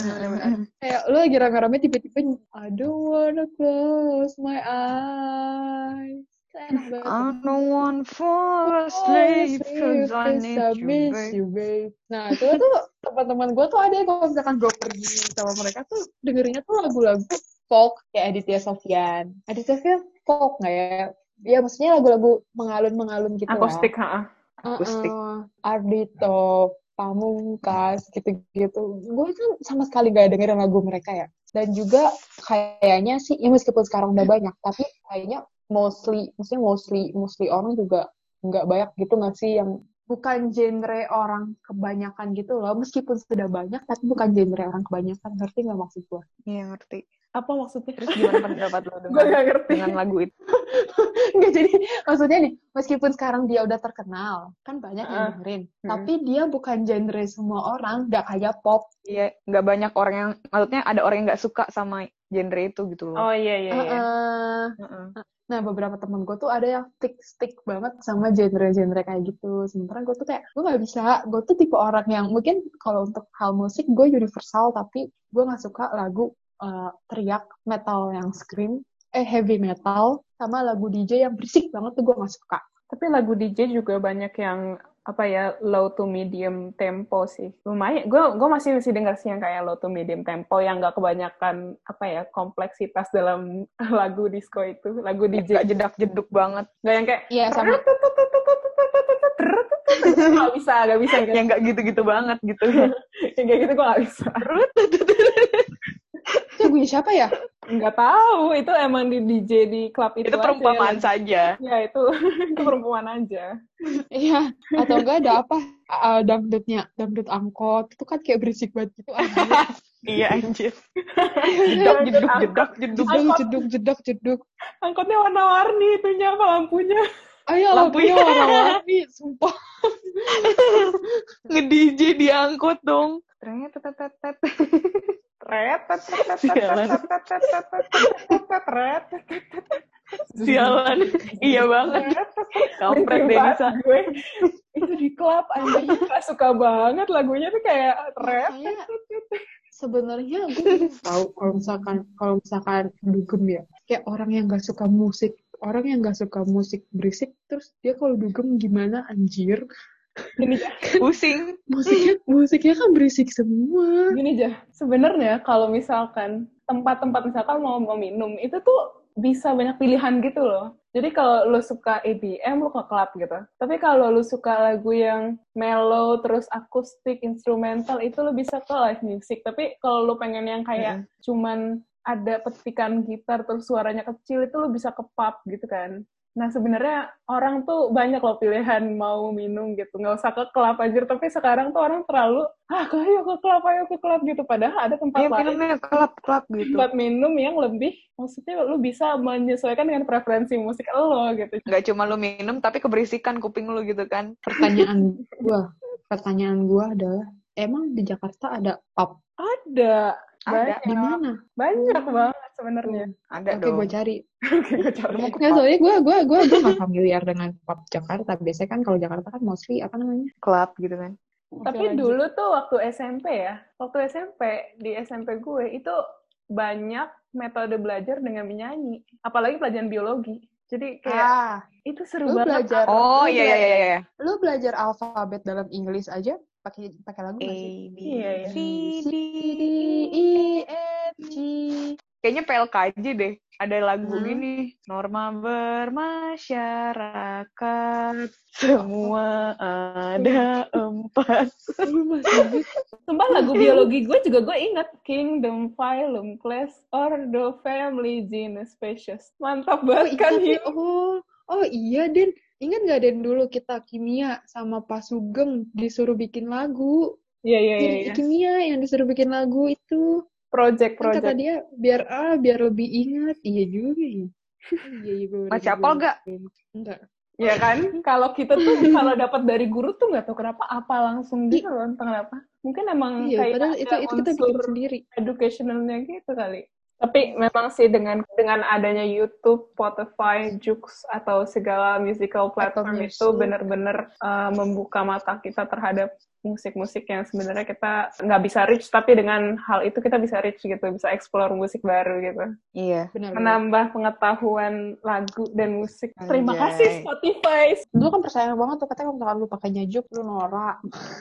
kayak lu lagi rame-rame tiba-tiba I don't wanna close my eyes. I don't want fall asleep cause I need you, miss babe. you, babe. Nah, itu tuh teman-teman gue tuh ada yang kalau misalkan gue pergi sama mereka tuh dengerinnya tuh lagu-lagu folk kayak Aditya Sofyan. Aditya Sofyan folk nggak ya? Ya maksudnya lagu-lagu mengalun-mengalun gitu lah. Akustik, ha. Akustik. Uh-uh. Ardito, Pamungkas, gitu-gitu. Gue kan sama sekali gak dengerin lagu mereka ya. Dan juga kayaknya sih, ya meskipun sekarang udah banyak, tapi kayaknya mostly, maksudnya mostly, mostly orang juga nggak banyak gitu nggak sih yang bukan genre orang kebanyakan gitu loh. Meskipun sudah banyak, tapi bukan genre orang kebanyakan. Ngerti nggak maksud gue? Iya ngerti. Apa maksudnya? Terus gimana pendapat lo dengan, gak ngerti. dengan lagu itu? Nggak jadi maksudnya nih meskipun sekarang dia udah terkenal kan banyak yang Ah. dengerin Hmm. tapi dia bukan genre semua orang nggak kayak pop Iya, nggak banyak orang yang, maksudnya ada orang yang nggak suka sama genre itu gitu loh. Oh iya iya iya. Heeh. Heeh. nah beberapa temen gue tuh ada yang stick stick banget sama genre-genre kayak gitu sementara gue tuh kayak gue nggak bisa gue tuh tipe orang yang mungkin kalau untuk hal musik gue universal tapi gue nggak suka lagu eh, teriak metal yang scream eh heavy metal sama lagu DJ yang berisik banget tuh gue nggak suka Tapi lagu DJ juga banyak yang apa ya low to medium tempo sih. Lumayan. Gue gue masih masih dengar sih yang kayak low to medium tempo yang nggak kebanyakan apa ya kompleksitas dalam lagu disco itu. Lagu DJ Nggak jedak-jeduk banget. nggak yang kayak Iya sama nggak bisa nggak bisa Yang nggak gitu-gitu banget gitu. yang kayak gitu gue nggak bisa. Itu lagunya siapa ya Nggak tahu itu emang di DJ di klub itu. itu aja perumpamaan yang- saja. Ya itu itu perumpamaan aja. Iya, atau enggak ada apa uh, dangdutnya, dangdut angkot itu kan kayak berisik banget gitu anjir. Iya anjir. Jedak, jeduk, jedak, jeduk. jeduk, jeduk, jeduk, jeduk. Angkotnya warna-warni itunya apa lampunya. Ayo Lampunya. lampunya warna-warni, sumpah. Nge-DJ diangkut dong. Ternyata tetetet. Tet, Sialan. Iya banget. Kampret Denisa. gue. Itu di klub anjing suka banget lagunya tuh kayak. Kayak sebenarnya gue tahu kalau misalkan kalau misalkan dugem ya, kayak orang yang gak suka musik, orang yang gak suka musik berisik, terus dia kalau dugem gimana anjir? Gini Pusing. Musiknya musiknya kan berisik semua. gini aja. Sebenarnya kalau misalkan tempat-tempat misalkan mau mau minum itu tuh bisa banyak pilihan gitu loh. Jadi kalau lu suka EDM lu ke klub gitu. Tapi kalau lu suka lagu yang mellow terus akustik, instrumental itu lu bisa ke live music. Tapi kalau lu pengen yang kayak cuman ada petikan gitar terus suaranya kecil itu lu bisa ke pub gitu kan. Nah sebenarnya orang tuh banyak loh pilihan mau minum gitu, nggak usah ke klub aja. Tapi sekarang tuh orang terlalu ah ayo ke klub, ayo ke klub gitu. Padahal ada tempat Ayo lain filmnya kelap-kelap gitu. tempat minum yang lebih maksudnya lu bisa menyesuaikan dengan preferensi musik lo gitu. Nggak cuma lu minum, tapi keberisikan kuping lu gitu kan. Pertanyaan gua, pertanyaan gua adalah emang di Jakarta ada pub Ada, Ada. banyak, di mana? banyak banget sebenarnya. Ada Oke, dong. gue cari. Oke, gue cari. Mau ke pub? soalnya gue gue gue gue nggak familiar dengan pub Jakarta. Biasanya kan kalau Jakarta kan mostly apa namanya? Club gitu kan. Tapi Oke, lanjut. dulu tuh waktu SMP ya, waktu SMP di SMP gue itu banyak metode belajar dengan menyanyi, apalagi pelajaran biologi. Jadi kayak Ah, itu seru lu banget. belajar. Oh iya iya iya iya. Lu belajar alfabet dalam Inggris aja pakai pakai lagu A nggak sih? B. C D E F G. Kayak kayaknya PLKJ deh. Ada lagu Hmm. gini, norma bermasyarakat, semua ada empat. Sumpah lagu biologi gue juga gue ingat Kingdom, Phylum, Class, Ordo, Family, Genus, Species. Mantap Oh banget iya, kan oh, oh iya Den. Ingat nggak Den dulu kita kimia sama Pak Sugeng disuruh bikin lagu. Iya iya iya. Jadi iya. kimia yang disuruh bikin lagu itu. Project Kan kata project. dia biar ah biar lebih ingat. Iya juga ya. Iya iya gue Masih hafal nggak? Enggak. Ya kan? Kalau kita tuh kalau dapat dari guru tuh nggak tahu kenapa apa langsung gitu loh, entah kenapa. Mungkin emang Iya, kayak padahal ada itu itu kita bikin sendiri. educationalnya gitu kali. Tapi memang sih dengan dengan adanya YouTube, Spotify, Joox atau segala musical platform itu music. benar-benar uh, membuka mata kita terhadap musik-musik yang sebenarnya kita nggak bisa reach, tapi dengan hal itu kita bisa reach gitu, bisa explore musik baru gitu, Iya. Benar. benar. menambah pengetahuan lagu dan musik. Terima Anjay. kasih Spotify. Dulu kan percaya banget tuh katanya kalau misalkan lu pakai nyajuk lu norak.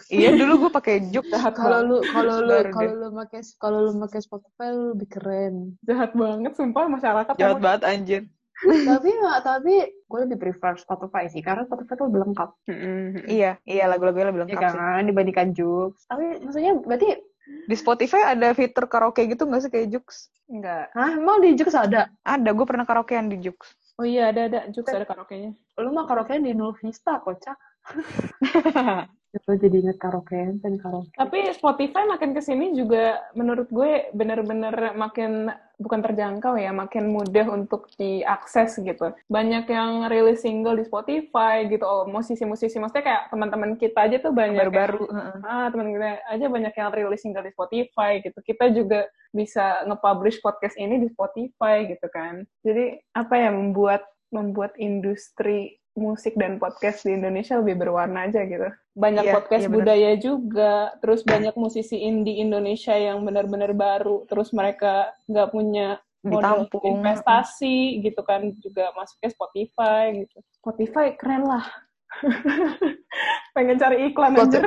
Iya, dulu gue pakai juk. Kalau lu kalau lu kalau lu pakai kalau lu pakai Spotify lu lebih keren. Jahat banget, sumpah masyarakat. Jahat banget anjir. Tapi tapi gue lebih prefer Spotify sih karena Spotify tuh lebih lengkap. Mm-mm. Iya, iya lagu-lagunya lebih Ya lengkap sih. kan dibandingkan Jux. Tapi maksudnya berarti Di Spotify ada fitur karaoke gitu nggak sih kayak Jux? Enggak. Hah, emang di Jux ada? Ada, gue pernah karaokean di Jux. Oh iya, ada ada Jux ada karaoke-nya. Lu mah karaokean di Nul Vista, kocak. Itu jadi inget karaokean dan karaoke. Tapi Spotify makin ke sini juga menurut gue bener-bener makin bukan terjangkau ya, makin mudah untuk diakses gitu. Banyak yang rilis single di Spotify gitu, oh, musisi-musisi, maksudnya kayak teman-teman kita aja tuh banyak Baru-baru. yang- ah teman kita aja banyak yang rilis single di Spotify gitu. Kita juga bisa nge-publish podcast ini di Spotify gitu kan. Jadi apa ya membuat membuat industri musik dan podcast di Indonesia lebih berwarna aja gitu. Banyak Iya, podcast iya benar. budaya juga, terus banyak musisi indie Indonesia yang benar-benar baru, terus mereka nggak punya modal Ditampung. investasi gitu kan juga masuknya Spotify gitu. Spotify keren lah. Pengen cari iklan Spot- aja.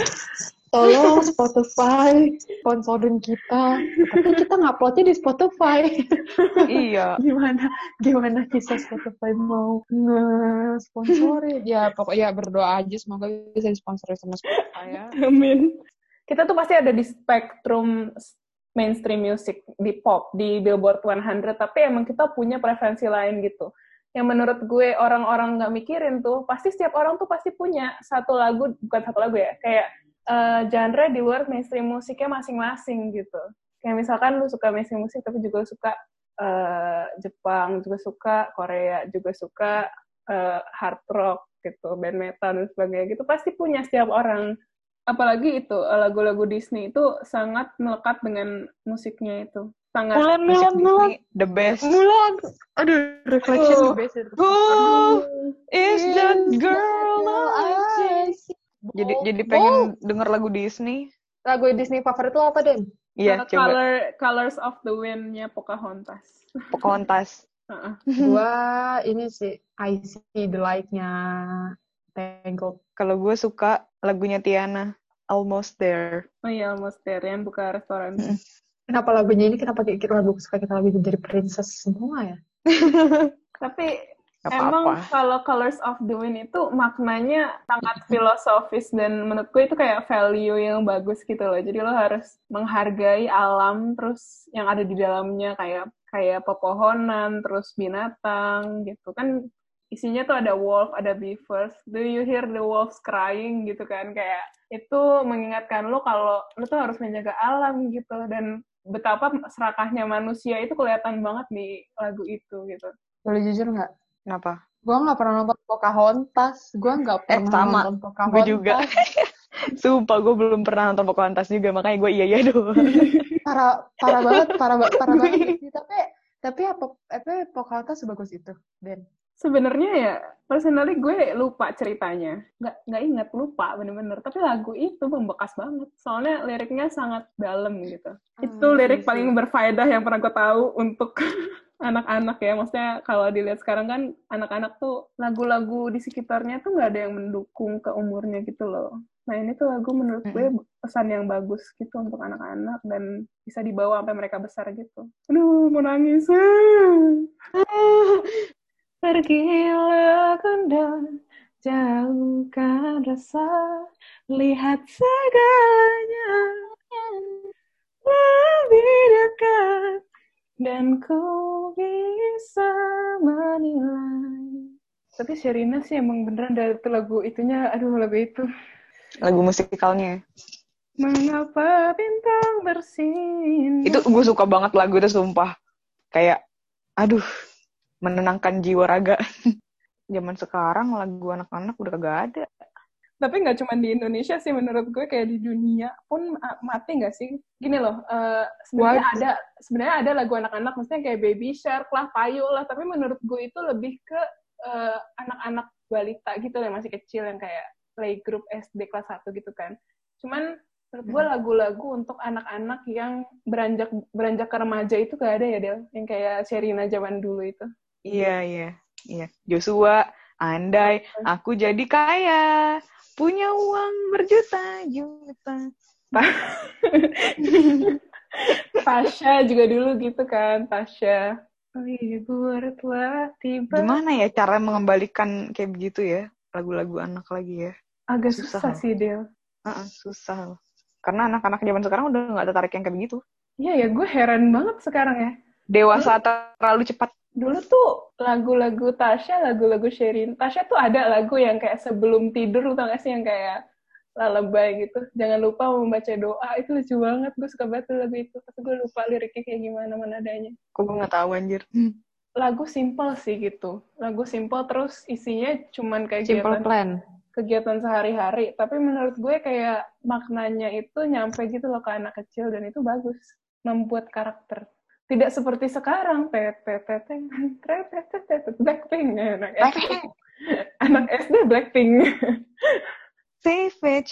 Tolong Spotify sponsorin kita. Tapi kita nguploadnya di Spotify. iya. gimana gimana bisa Spotify mau nge-sponsorin? ya pokoknya berdoa aja semoga bisa disponsori sama Spotify ya. Amin. Kita tuh pasti ada di spektrum mainstream music, di pop, di Billboard 100, tapi emang kita punya preferensi lain gitu. Yang menurut gue orang-orang nggak mikirin tuh, pasti setiap orang tuh pasti punya satu lagu, bukan satu lagu ya, kayak eh, genre di luar mainstream musiknya masing-masing gitu. Kayak misalkan lu suka mainstream musik, tapi juga suka eh, Jepang, juga suka Korea, juga suka eh, hard rock gitu, band metal dan sebagainya gitu, pasti punya setiap orang apalagi itu lagu-lagu Disney itu sangat melekat dengan musiknya itu sangat Mulan, Mulan, Mulan. The best. Mulan. Aduh, reflection Oh. the best. Who is that girl I see? Jadi jadi pengen denger lagu Disney. Lagu Disney favorit lo apa, Den? Iya, uh, coba. color colors of the wind-nya Pocahontas Pocahontas. Heeh. Gua ini sih I See the Light-nya Tangled. Kalau gue suka lagunya Tiana, Almost There. oh iya almost there yang buka restoran Mm. Kenapa lagunya ini kenapa kita lagu suka kita lagu jadi princess semua ya? tapi Gak Emang kalau Colors of the Wind itu maknanya sangat filosofis dan menurut gue itu kayak value yang bagus gitu loh. Jadi lo harus menghargai alam terus yang ada di dalamnya kayak kayak pepohonan, terus binatang gitu kan isinya tuh ada wolf, ada beavers. Do you hear the wolves crying gitu kan kayak itu mengingatkan lo kalau lo tuh harus menjaga alam gitu dan betapa serakahnya manusia itu kelihatan banget di lagu itu gitu. Boleh jujur nggak? Kenapa? Gue nggak pernah nonton Pocahontas. Gue nggak Eh, pernah sama. nonton Pocahontas. Gue juga. Sumpah, gue belum pernah nonton Pocahontas juga, makanya gue iya iya doang. Parah, parah banget, parah, ba- parah banget. sih. Tapi, tapi apa, apa Pocahontas sebagus itu, Den? Sebenarnya ya, personally gue lupa ceritanya. Nggak, nggak ingat, lupa bener-bener. Tapi lagu itu membekas banget. Soalnya liriknya sangat dalam gitu. itu Hmm, lirik iya paling berfaedah yang pernah gue tahu untuk anak-anak ya. Maksudnya kalau dilihat sekarang kan anak-anak tuh lagu-lagu di sekitarnya tuh nggak ada yang mendukung ke umurnya gitu loh. Nah ini tuh lagu menurut gue pesan yang bagus gitu untuk anak-anak dan bisa dibawa sampai mereka besar gitu. Aduh, mau nangis. Pergilah kundang, jauhkan rasa, lihat segalanya lebih dekat, dan ku bisa menilai. Tapi Sherina sih emang beneran dari itu lagu itunya, aduh lagu itu. Lagu musikalnya. Mengapa bintang bersinar? Itu gue suka banget lagu itu sumpah. Kayak, aduh, menenangkan jiwa raga. Zaman sekarang lagu anak-anak udah kagak ada. Tapi nggak cuma di Indonesia sih menurut gue kayak di dunia pun mati nggak sih? Gini loh, uh, sebenarnya ada sebenarnya ada lagu anak-anak maksudnya kayak Baby Shark lah, Payu lah, tapi menurut gue itu lebih ke uh, anak-anak balita gitu yang masih kecil yang kayak playgroup SD kelas 1 gitu kan. Cuman menurut gue hmm. lagu-lagu untuk anak-anak yang beranjak beranjak ke remaja itu gak ada ya Del yang kayak Sherina zaman dulu itu Iya, iya. Iya. Joshua, andai aku jadi kaya, punya uang berjuta-juta. Tasya juga dulu gitu kan, Tasya. Liburlah tiba. Gimana ya cara mengembalikan kayak begitu ya, lagu-lagu anak lagi ya? Agak susah, susah sih, Del. Uh -uh, susah. Karena anak-anak zaman sekarang udah nggak tertarik yang kayak begitu. Iya ya, gue heran banget sekarang ya. Dewasa terlalu cepat dulu tuh lagu-lagu Tasya, lagu-lagu Sherin. Tasya tuh ada lagu yang kayak sebelum tidur, tau gak sih yang kayak lalebay gitu. Jangan lupa membaca doa, itu lucu banget. Gue suka banget lagu itu. Tapi gue lupa liriknya kayak gimana mana adanya. Kok gue gak tahu anjir. Lagu simple sih gitu. Lagu simple terus isinya cuman kayak simple kegiatan, plan. kegiatan sehari-hari. Tapi menurut gue kayak maknanya itu nyampe gitu loh ke anak kecil dan itu bagus. Membuat karakter tidak seperti sekarang Blackpink anak SD anak SD Blackpink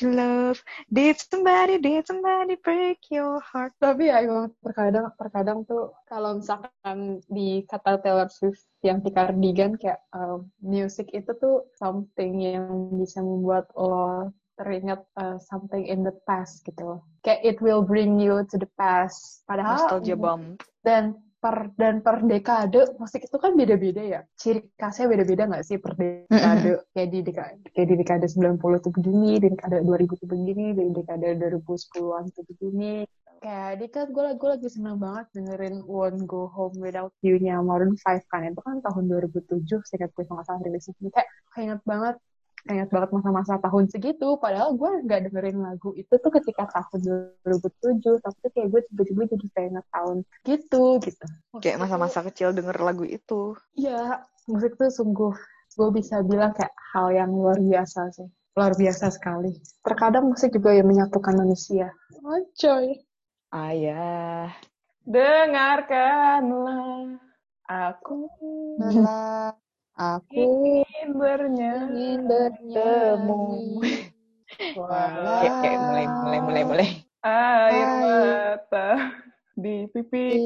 you love, did somebody, did somebody break your heart? Tapi ya emang terkadang, terkadang tuh kalau misalkan di kata Taylor Swift yang di Cardigan kayak uh, music itu tuh something yang bisa membuat lo teringat uh, something in the past gitu. Kayak it will bring you to the past. Padahal nostalgia bomb. dan per dan per dekade musik itu kan beda-beda ya. Ciri khasnya beda-beda nggak sih per dekade? Kayak di dekade kayak di dekade 90 tuh begini di dekade 2000 tuh begini di dekade 2010-an tuh begini. Kayak di kan gue, gue lagi seneng banget dengerin Won't Go Home Without You-nya Maroon 5 kan. Itu kan tahun 2007 seingat gue sama salah rilis itu kayak ingat banget ingat banget masa-masa tahun segitu padahal gue nggak dengerin lagu itu tuh ketika tahun 2007 tapi tuh kayak gue tiba-tiba jadi kayak ingat tahun gitu gitu. Kayak masa-masa kecil denger lagu itu. Iya musik tuh sungguh gue bisa bilang kayak hal yang luar biasa sih. Luar biasa sekali. Terkadang musik juga yang menyatukan manusia. Oh coy. Ayah. Dengarkanlah aku Aku ingin bernyanyi, ingin bertemu. Kayak, kayak mulai, mulai, mulai, mulai. Air mata di pipi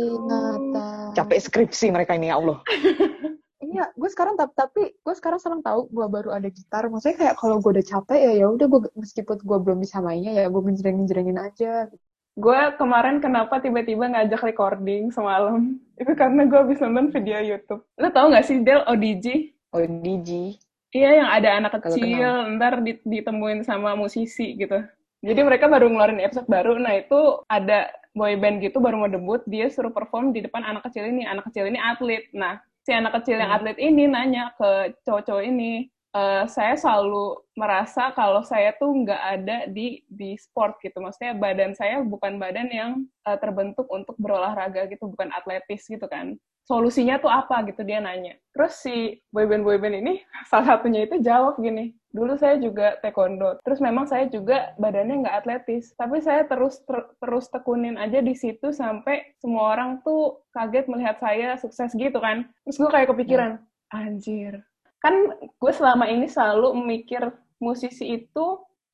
Capek skripsi mereka ini, ya Allah. Iya, gue sekarang tapi, tapi gue sekarang senang tahu gue baru ada gitar. Maksudnya kayak kalau gue udah capek ya ya udah gue meskipun gue belum bisa mainnya ya gue menjereng-jerengin aja. Gue kemarin kenapa tiba-tiba ngajak recording semalam? Itu karena gue habis nonton video YouTube. Lo tau gak sih Del ODG? ODG? Iya yang ada anak kecil, ntar ditemuin sama musisi gitu. Jadi mereka baru ngeluarin episode baru, nah itu ada boy band gitu baru mau debut, dia suruh perform di depan anak kecil ini. Anak kecil ini atlet. Nah, si anak kecil yang hmm. atlet ini nanya ke cowok-cowok ini, uh, saya selalu merasa kalau saya tuh nggak ada di di sport gitu. Maksudnya badan saya bukan badan yang uh, terbentuk untuk berolahraga gitu, bukan atletis gitu kan. Solusinya tuh apa gitu dia nanya. Terus si boyband boyband ini salah satunya itu jawab gini, dulu saya juga taekwondo. Terus memang saya juga badannya nggak atletis, tapi saya terus ter, terus tekunin aja di situ sampai semua orang tuh kaget melihat saya sukses gitu kan. Terus gue kayak kepikiran, anjir, kan gue selama ini selalu mikir musisi itu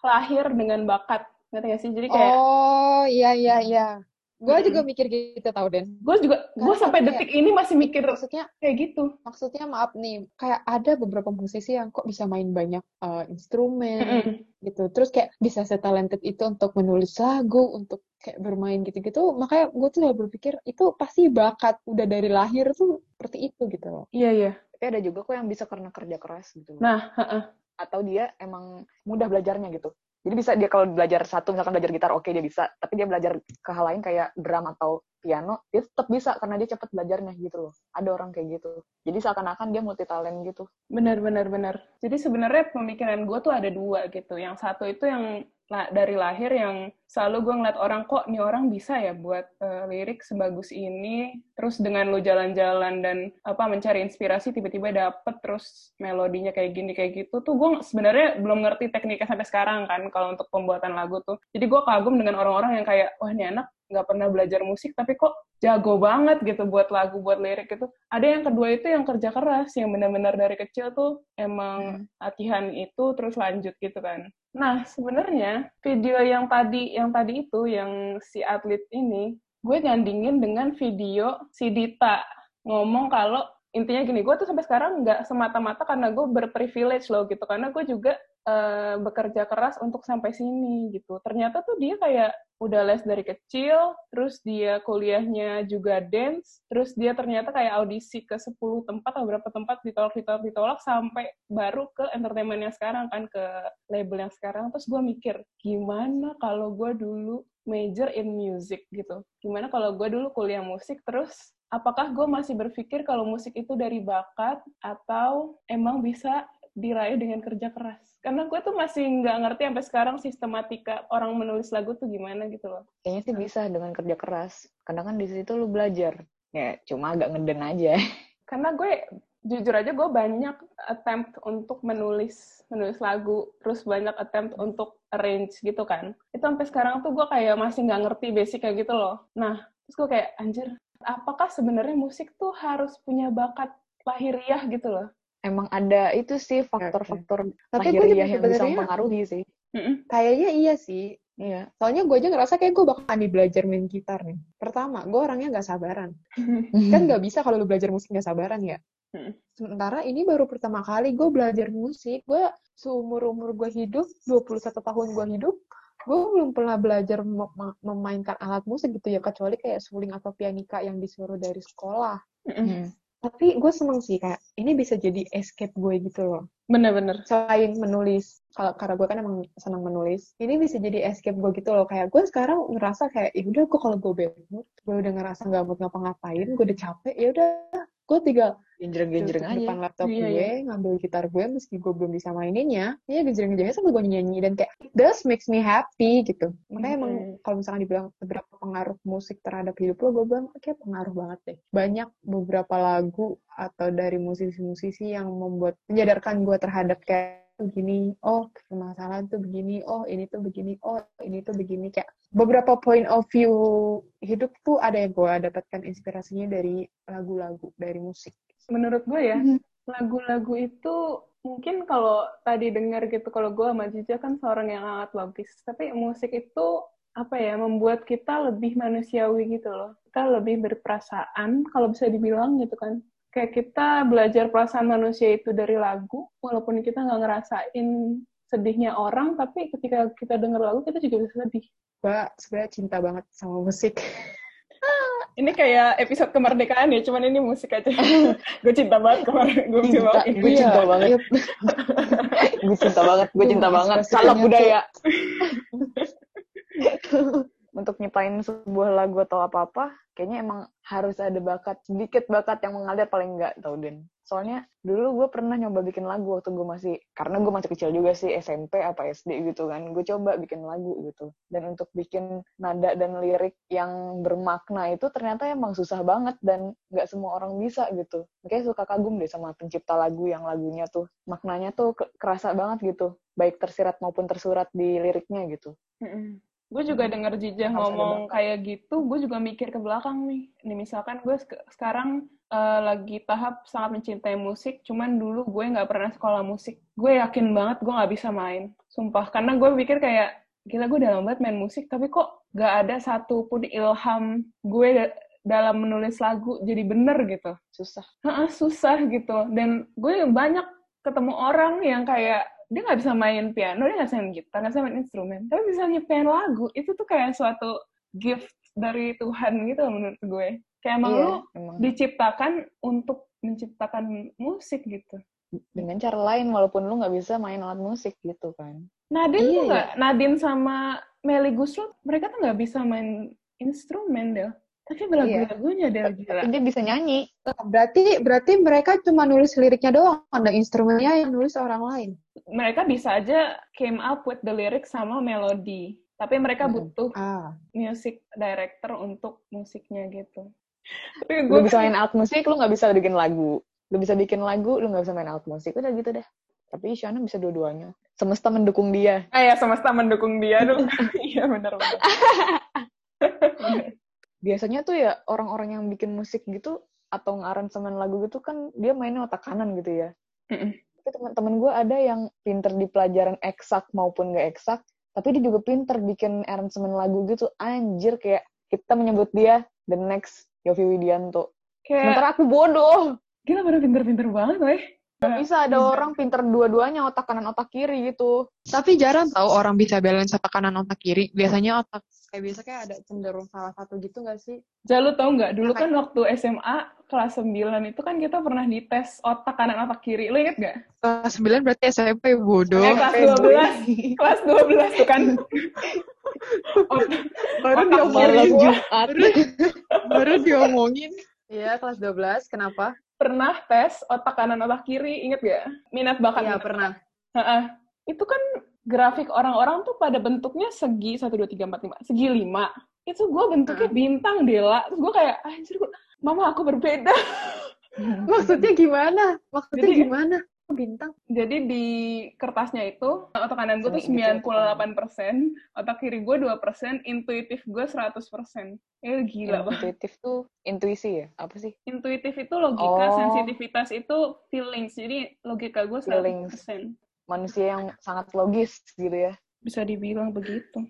lahir dengan bakat ngerti gak sih? Jadi kayak oh iya iya iya. Gue Mm-mm. juga mikir gitu tau Den. Gue juga gue sampai kayak- detik ini masih mikir maksudnya kayak gitu. maksudnya maaf nih kayak ada beberapa musisi yang kok bisa main banyak uh, instrumen Mm-mm. gitu. Terus kayak bisa setalented itu untuk menulis lagu untuk kayak bermain gitu-gitu. Makanya gue tuh udah berpikir itu pasti bakat udah dari lahir tuh seperti itu gitu loh. Iya iya Tapi ada juga kok yang bisa karena kerja keras gitu. nah heeh. Atau dia emang mudah belajarnya gitu. Jadi bisa dia kalau belajar satu, misalkan belajar gitar, oke dia bisa. Tapi dia belajar ke hal lain kayak drum atau piano, dia tetap bisa karena dia cepet belajarnya gitu loh. Ada orang kayak gitu. Jadi seakan-akan dia multi talent gitu. benar benar benar jadi sebenarnya pemikiran gue tuh ada dua gitu yang satu itu yang dari lahir yang selalu gue ngeliat orang kok nih orang bisa ya buat eh, lirik sebagus ini terus dengan lu jalan-jalan dan apa mencari inspirasi tiba-tiba dapet terus melodinya kayak gini kayak gitu tuh gue sebenarnya belum ngerti tekniknya sampai sekarang kan kalau untuk pembuatan lagu tuh jadi gue kagum dengan orang-orang yang kayak wah ini anak nggak pernah belajar musik tapi kok jago banget gitu buat lagu buat lirik itu ada yang kedua itu yang kerja keras yang benar-benar dari kecil tuh emang latihan itu terus lanjut gitu kan. Nah sebenarnya video yang tadi yang tadi itu yang si atlet ini gue gandingin dengan video si Dita ngomong kalau intinya gini gue tuh sampai sekarang nggak semata-mata karena gue berprivilege loh gitu karena gue juga eh, bekerja keras untuk sampai sini gitu ternyata tuh dia kayak udah les dari kecil, terus dia kuliahnya juga dance, terus dia ternyata kayak audisi ke 10 tempat atau berapa tempat ditolak, ditolak, ditolak, sampai baru ke entertainment yang sekarang kan, ke label yang sekarang. Terus gue mikir, gimana kalau gue dulu major in music gitu? Gimana kalau gue dulu kuliah musik, terus apakah gue masih berpikir kalau musik itu dari bakat, atau emang bisa diraih dengan kerja keras? Karena gue tuh masih nggak ngerti sampai sekarang sistematika orang menulis lagu tuh gimana gitu loh. Kayaknya sih bisa dengan kerja keras. Karena kan di situ lu belajar. Ya, cuma agak ngeden aja. Karena gue jujur aja gue banyak attempt untuk menulis menulis lagu, terus banyak attempt untuk arrange gitu kan. Itu sampai sekarang tuh gue kayak masih nggak ngerti basic kayak gitu loh. Nah, terus gue kayak anjir, apakah sebenarnya musik tuh harus punya bakat lahiriah gitu loh? Emang ada itu sih faktor-faktor Tapi gue juga yang bisa sebenarnya mempengaruhi sih. Mm-mm. kayaknya iya sih. Iya. Soalnya gue aja ngerasa kayak gue bakal belajar main gitar nih. Pertama, gue orangnya nggak sabaran. Kan nggak bisa kalau lu belajar musik nggak sabaran ya. Sementara ini baru pertama kali gue belajar musik. Gue seumur-umur gue hidup, 21 tahun gue hidup, gue belum pernah belajar mem- mem- memainkan alat musik gitu ya, kecuali kayak suling atau pianika yang disuruh dari sekolah. Hmm. Tapi gue seneng sih, kayak ini bisa jadi escape gue gitu loh. Bener-bener. Selain menulis, kalau karena gue kan emang senang menulis, ini bisa jadi escape gue gitu loh. Kayak gue sekarang ngerasa kayak, ya udah gue kalau gue mood, gue udah ngerasa nggak mau ngapa-ngapain, gue udah capek, ya udah gue tinggal Genjreng-genjreng aja. depan laptop Iya, gue, iya. ngambil gitar gue meski gue belum bisa maininnya, ya genjreng-genjrengnya sambil gue nyanyi dan kayak this makes me happy gitu. Makanya emang Mm-mm. kalau misalkan dibilang beberapa pengaruh musik terhadap hidup lo, gue bilang kayak pengaruh banget deh. Banyak beberapa lagu atau dari musisi-musisi yang membuat menyadarkan gue terhadap kayak begini, oh permasalahan tuh begini, oh ini tuh begini, oh ini tuh begini kayak beberapa point of view hidup tuh ada yang gue dapatkan inspirasinya dari lagu-lagu dari musik. Menurut gue ya, Mhm. lagu-lagu itu mungkin kalau tadi dengar gitu, kalau gue sama Jija kan seorang yang sangat logis. Tapi musik itu apa ya, membuat kita lebih manusiawi gitu loh. Kita lebih berperasaan, kalau bisa dibilang gitu kan. Kayak kita belajar perasaan manusia itu dari lagu, walaupun kita nggak ngerasain sedihnya orang, tapi ketika kita denger lagu, kita juga bisa sedih. gue sebenarnya cinta banget sama musik. Ini kayak episode kemerdekaan ya, cuman ini musik aja. gue cinta banget kemarin, gue Cinta, cinta gue cinta banget. Iya. gue cinta banget, gue cinta banget. Salam tuh- budaya. Untuk nyiptain sebuah lagu atau apa-apa, kayaknya emang harus ada bakat, sedikit bakat yang mengalir paling enggak, tau Den. Soalnya dulu gue pernah nyoba bikin lagu waktu gue masih, karena gue masih kecil juga sih, SMP apa SD gitu kan. Gue coba bikin lagu gitu. Dan untuk bikin nada dan lirik yang bermakna itu ternyata emang susah banget dan nggak semua orang bisa gitu. Makanya suka kagum deh sama pencipta lagu yang lagunya tuh, maknanya tuh ke- kerasa banget gitu. Baik tersirat maupun tersurat di liriknya gitu. Gue juga denger Jijah Harus ada ngomong kayak gitu, gue juga mikir ke belakang nih. Nih misalkan gue sek- sekarang eh, lagi tahap sangat mencintai musik, cuman dulu gue nggak pernah sekolah musik. Gue yakin banget gue nggak bisa main, sumpah. Karena gue pikir kayak gila gue udah banget main musik, tapi kok gak ada satupun ilham gue da- dalam menulis lagu jadi bener gitu. Susah. Heeh, susah gitu. Dan gue banyak ketemu orang yang kayak dia nggak bisa main piano, dia nggak bisa main gitar, nggak bisa main instrumen, tapi bisa nyiptain lagu. Itu tuh kayak suatu gift dari Tuhan gitu menurut gue. Kayak emang Iya, lu emang. diciptakan untuk menciptakan musik gitu. Dengan cara lain, walaupun lu nggak bisa main alat musik gitu kan. Nadine Iya, tuh nggak, Nadine sama Melly Guslo, mereka tuh nggak bisa main instrumen Del. Tapi lagu-lagunya gila. Tapi dia bisa nyanyi. Berarti berarti mereka cuma nulis liriknya doang, ada instrumennya yang nulis orang lain. Mereka bisa aja came up with the lyrics sama melodi. Tapi mereka Mm-mm. butuh Ah. music director untuk musiknya gitu. Tapi Lu gue bisa main alat musik, lu nggak bisa bikin lagu. Lu bisa bikin lagu, lu nggak bisa main alat musik. Udah gitu deh. Tapi Isyana bisa dua-duanya. Semesta mendukung dia. Ah ya, semesta mendukung dia dong. Iya benar-benar. Biasanya tuh ya orang-orang yang bikin musik gitu atau ngaransemen lagu gitu kan dia mainnya otak kanan gitu ya. Mm-mm. Tapi teman-teman gue ada yang pinter di pelajaran eksak maupun gak eksak, tapi dia juga pinter bikin aransemen lagu gitu. Anjir kayak kita menyebut dia the next Yofi Widianto. Kayak Sementara aku bodoh. gila pada pinter-pinter banget, weh. Gak bisa ada orang pinter dua-duanya otak kanan otak kiri gitu. Tapi jarang tahu orang bisa balance otak kanan otak kiri. Biasanya otak kayak biasa kayak ada cenderung salah satu gitu nggak sih? Ja, lu tau nggak? Dulu kan waktu SMA kelas 9 itu kan kita pernah dites otak kanan otak kiri. Lu inget nggak? Kelas 9 berarti SMP bodoh. Eh, kelas 12. kelas 12 tuh kan. Baru otak diomongin Jumat. baru, baru diomongin. Iya, kelas 12. Kenapa? pernah tes otak kanan otak kiri. Inget gak? Minat bakat. Iya, pernah. Heeh. Itu kan grafik orang-orang tuh pada bentuknya segi 1, 2, 3, 4, 5. Segi 5. Itu gue bentuknya bintang, Dela. Terus gue kayak, anjir, gua, mama aku berbeda. Maksudnya gimana? Maksudnya Jadi- gimana? Bintang. Jadi di kertasnya itu, otak kanan gue tuh Segi gitu, 98%, otak kiri gue 2%, intuitif gue 100%. Ya gila intuitif tuh intuisi ya? Apa sih? Intuitif itu logika, Oh. sensitivitas itu feelings. Jadi logika gue 100%. Manusia yang sangat logis gitu ya. Bisa dibilang begitu.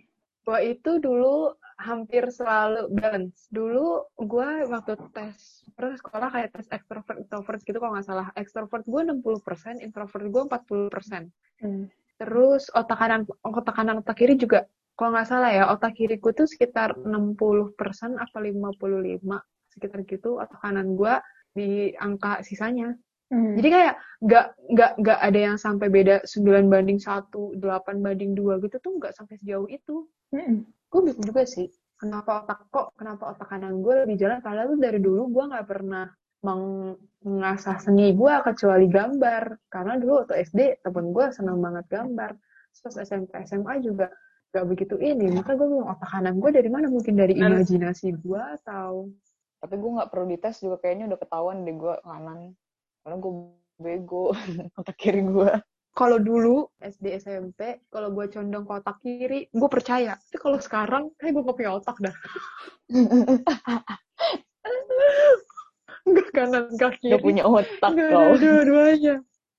Gua itu dulu hampir selalu balance. Dulu gua waktu tes pernah sekolah kayak tes extrovert introvert gitu kalau nggak salah. Extrovert gue 60%, introvert gue 40%. Hmm. Terus otak kanan otak kanan otak kiri juga kalau nggak salah ya otak kiriku tuh sekitar 60% apa 55 sekitar gitu otak kanan gua di angka sisanya. Hmm. Jadi kayak nggak nggak nggak ada yang sampai beda 9 banding 1, 8 banding 2 gitu tuh nggak sampai sejauh itu. Hmm. Gue bingung juga sih. Kenapa otak kok kenapa otak kanan gue lebih jalan padahal tuh dari dulu gue nggak pernah meng- mengasah seni gue kecuali gambar karena dulu waktu SD temen gue senang banget gambar terus SMP SMA juga gak begitu ini maka gue bingung otak kanan gue dari mana mungkin dari imajinasi gue atau Tapi gue nggak perlu dites juga kayaknya udah ketahuan deh gue kanan. Karena gue bego otak kiri gue. kalau dulu SD SMP kalau gue condong ke otak kiri gue percaya tapi kalau sekarang kayak gue gak punya otak dah gak kanan gak kiri Gak punya otak kau. ada dua-duanya.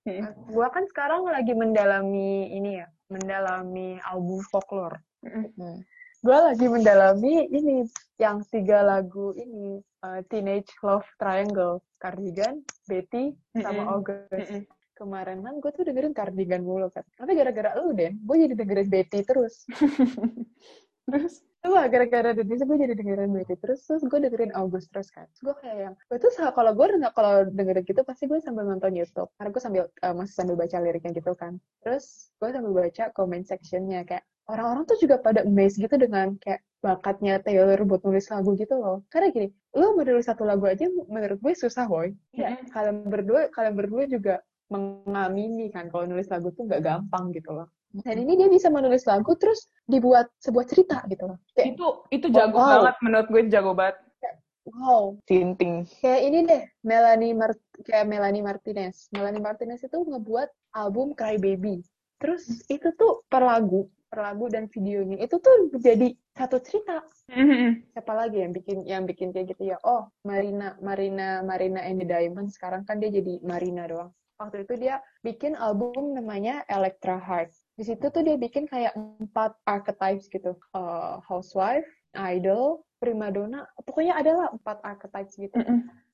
Hmm. Gua kan sekarang lagi mendalami ini ya, mendalami album folklore. Hmm. Gua lagi mendalami ini yang tiga lagu ini uh, Teenage Love Triangle, Cardigan, Betty, sama. August. Mm-mm. Kemarin kan gue tuh dengerin Cardigan mulu kan. Tapi gara-gara lu deh, gue jadi dengerin Betty terus. Terus? Wah, gara-gara dari gue jadi dengerin Betty terus, terus gue dengerin August terus kan. Terus gue kayak yang, gue tuh kalau gue denger- kalau dengerin gitu pasti gue sambil nonton YouTube. Karena gue sambil eh, masih sambil baca liriknya gitu kan. Terus gue sambil baca comment sectionnya kayak orang-orang tuh juga pada amazed gitu dengan kayak bakatnya Taylor buat nulis lagu gitu loh. Karena gini, lo menulis satu lagu aja menurut gue susah boy. Ya, Mm-mm. kalian berdua kalian berdua juga mengamini kan kalau nulis lagu tuh nggak gampang gitu loh. Dan ini dia bisa menulis lagu terus dibuat sebuah cerita gitu loh. Kayak, Itu itu jago Wow. banget menurut gue jago banget. wow, Tinting. kayak ini deh Melanie Mar kayak Melanie Martinez. Melanie Martinez itu ngebuat album Cry Baby. Terus itu tuh per lagu, per lagu dan videonya itu tuh jadi satu cerita. Mhm. Siapa lagi yang bikin yang bikin kayak gitu ya? Oh, Marina, Marina, Marina and the Diamond. Sekarang kan dia jadi Marina doang. Waktu itu dia bikin album namanya Electra Heart. di situ tuh dia bikin kayak empat archetypes gitu uh, housewife idol primadona pokoknya adalah empat archetypes gitu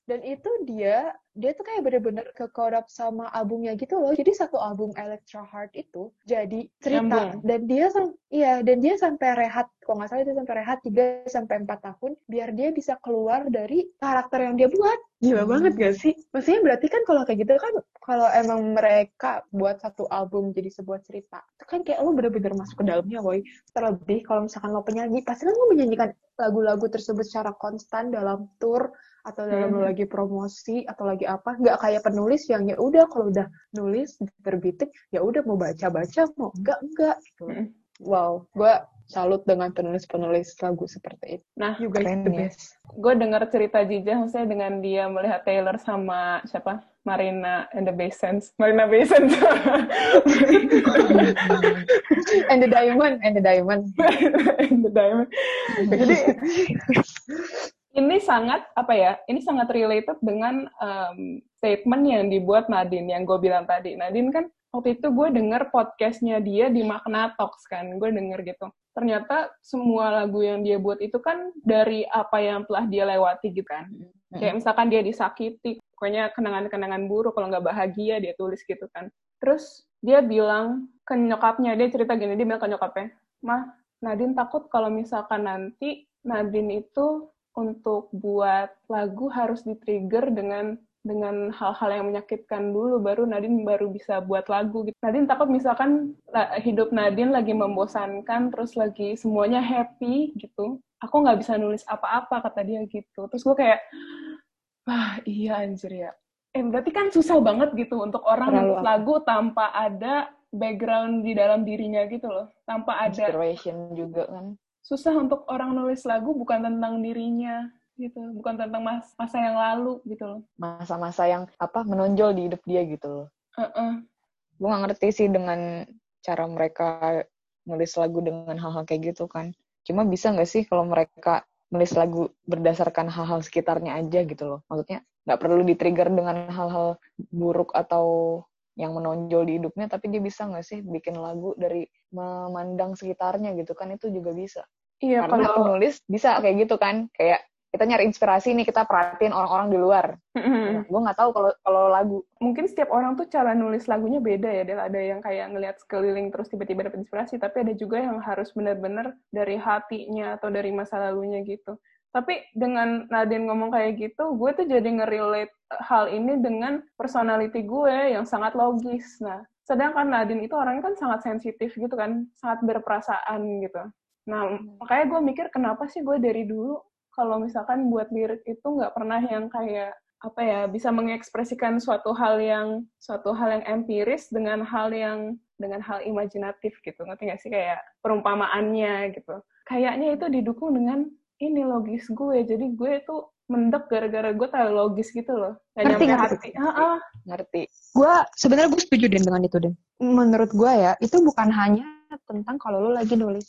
dan itu dia dia tuh kayak bener-bener ke korab sama albumnya gitu loh jadi satu album Electra Heart itu jadi cerita Nyambung. dan dia iya dan dia sampai rehat kalau nggak salah itu sampai rehat 3 sampai empat tahun biar dia bisa keluar dari karakter yang dia buat gila Hmm. banget gak sih maksudnya berarti kan kalau kayak gitu kan kalau emang mereka buat satu album jadi sebuah cerita itu kan kayak lo bener-bener masuk ke dalamnya boy terlebih kalau misalkan lo penyanyi pasti kan lo menyanyikan lagu-lagu tersebut secara konstan dalam tour atau dalam lo Mhm. lagi promosi atau lagi apa nggak kayak penulis yang ya udah kalau udah nulis terbitin ya udah mau baca baca mau enggak enggak gitu. Wow gue salut dengan penulis-penulis lagu seperti itu. Nah, you guys Keren the ya. best. Gue dengar cerita Jija maksudnya dengan dia melihat Taylor sama siapa? Marina and the Basins. Marina Basins. And the diamond and the diamond. And the Diamond. Jadi ini sangat apa ya ini sangat related dengan um, statement yang dibuat Nadine yang gue bilang tadi. Nadine kan waktu itu gue denger podcastnya dia di Makna Talks kan gue denger gitu. Ternyata semua lagu yang dia buat itu kan dari apa yang telah dia lewati gitu kan. Kayak misalkan dia disakiti pokoknya kenangan-kenangan buruk kalau nggak bahagia dia tulis gitu kan. Terus dia bilang ke nyokapnya dia cerita gini dia bilang ke nyokapnya mah Nadine takut kalau misalkan nanti Nadine itu untuk buat lagu harus di-trigger dengan dengan hal-hal yang menyakitkan dulu baru Nadine baru bisa buat lagu gitu. Nadine takut misalkan hidup Nadine lagi membosankan terus lagi semuanya happy gitu. Aku nggak bisa nulis apa-apa kata dia gitu. Terus gue kayak wah iya anjir ya. Eh berarti kan susah banget gitu untuk orang nulis lagu tanpa ada background di dalam dirinya gitu loh. Tanpa ada Inspiration juga kan. Susah untuk orang nulis lagu bukan tentang dirinya gitu bukan tentang mas masa yang lalu gitu loh Masa-masa yang apa menonjol di hidup dia gitu loh. Heeh. Gue gak ngerti sih dengan cara mereka nulis lagu dengan hal-hal kayak gitu kan. Cuma bisa nggak sih kalau mereka nulis lagu berdasarkan hal-hal sekitarnya aja gitu loh. Maksudnya nggak perlu di-trigger dengan hal-hal buruk atau yang menonjol di hidupnya, tapi dia bisa nggak sih bikin lagu dari memandang sekitarnya gitu kan, itu juga bisa. Iya Karena kalau penulis bisa kayak gitu kan, kayak kita nyari inspirasi nih, kita perhatiin orang-orang di luar. Nah, gue nggak tahu kalau kalau lagu. mungkin setiap orang tuh cara nulis lagunya beda ya Del. Ada yang kayak ngelihat sekeliling terus tiba-tiba dapat inspirasi tapi ada juga yang harus benar-benar dari hatinya atau dari masa lalunya gitu. Tapi dengan Nadine ngomong kayak gitu gue tuh jadi ngerelate hal ini dengan personality gue yang sangat logis. Nah sedangkan Nadine itu orangnya kan sangat sensitif gitu kan sangat berperasaan gitu nah makanya gue mikir kenapa sih gue dari dulu kalau misalkan buat lirik itu nggak pernah yang kayak apa ya bisa mengekspresikan suatu hal yang suatu hal yang empiris dengan hal yang dengan hal imajinatif gitu. Ngerti nggak sih? Kayak perumpamaannya gitu. Kayaknya itu didukung dengan ini logis gue. Jadi gue itu mendek gara-gara gue terlalu logis gitu loh. Gak Ngerti, nyampe ngerti. hati. Ah. Ngerti. gue sebenarnya gue setuju Den dengan itu Den menurut gue ya itu bukan hanya tentang kalau lu lagi nulis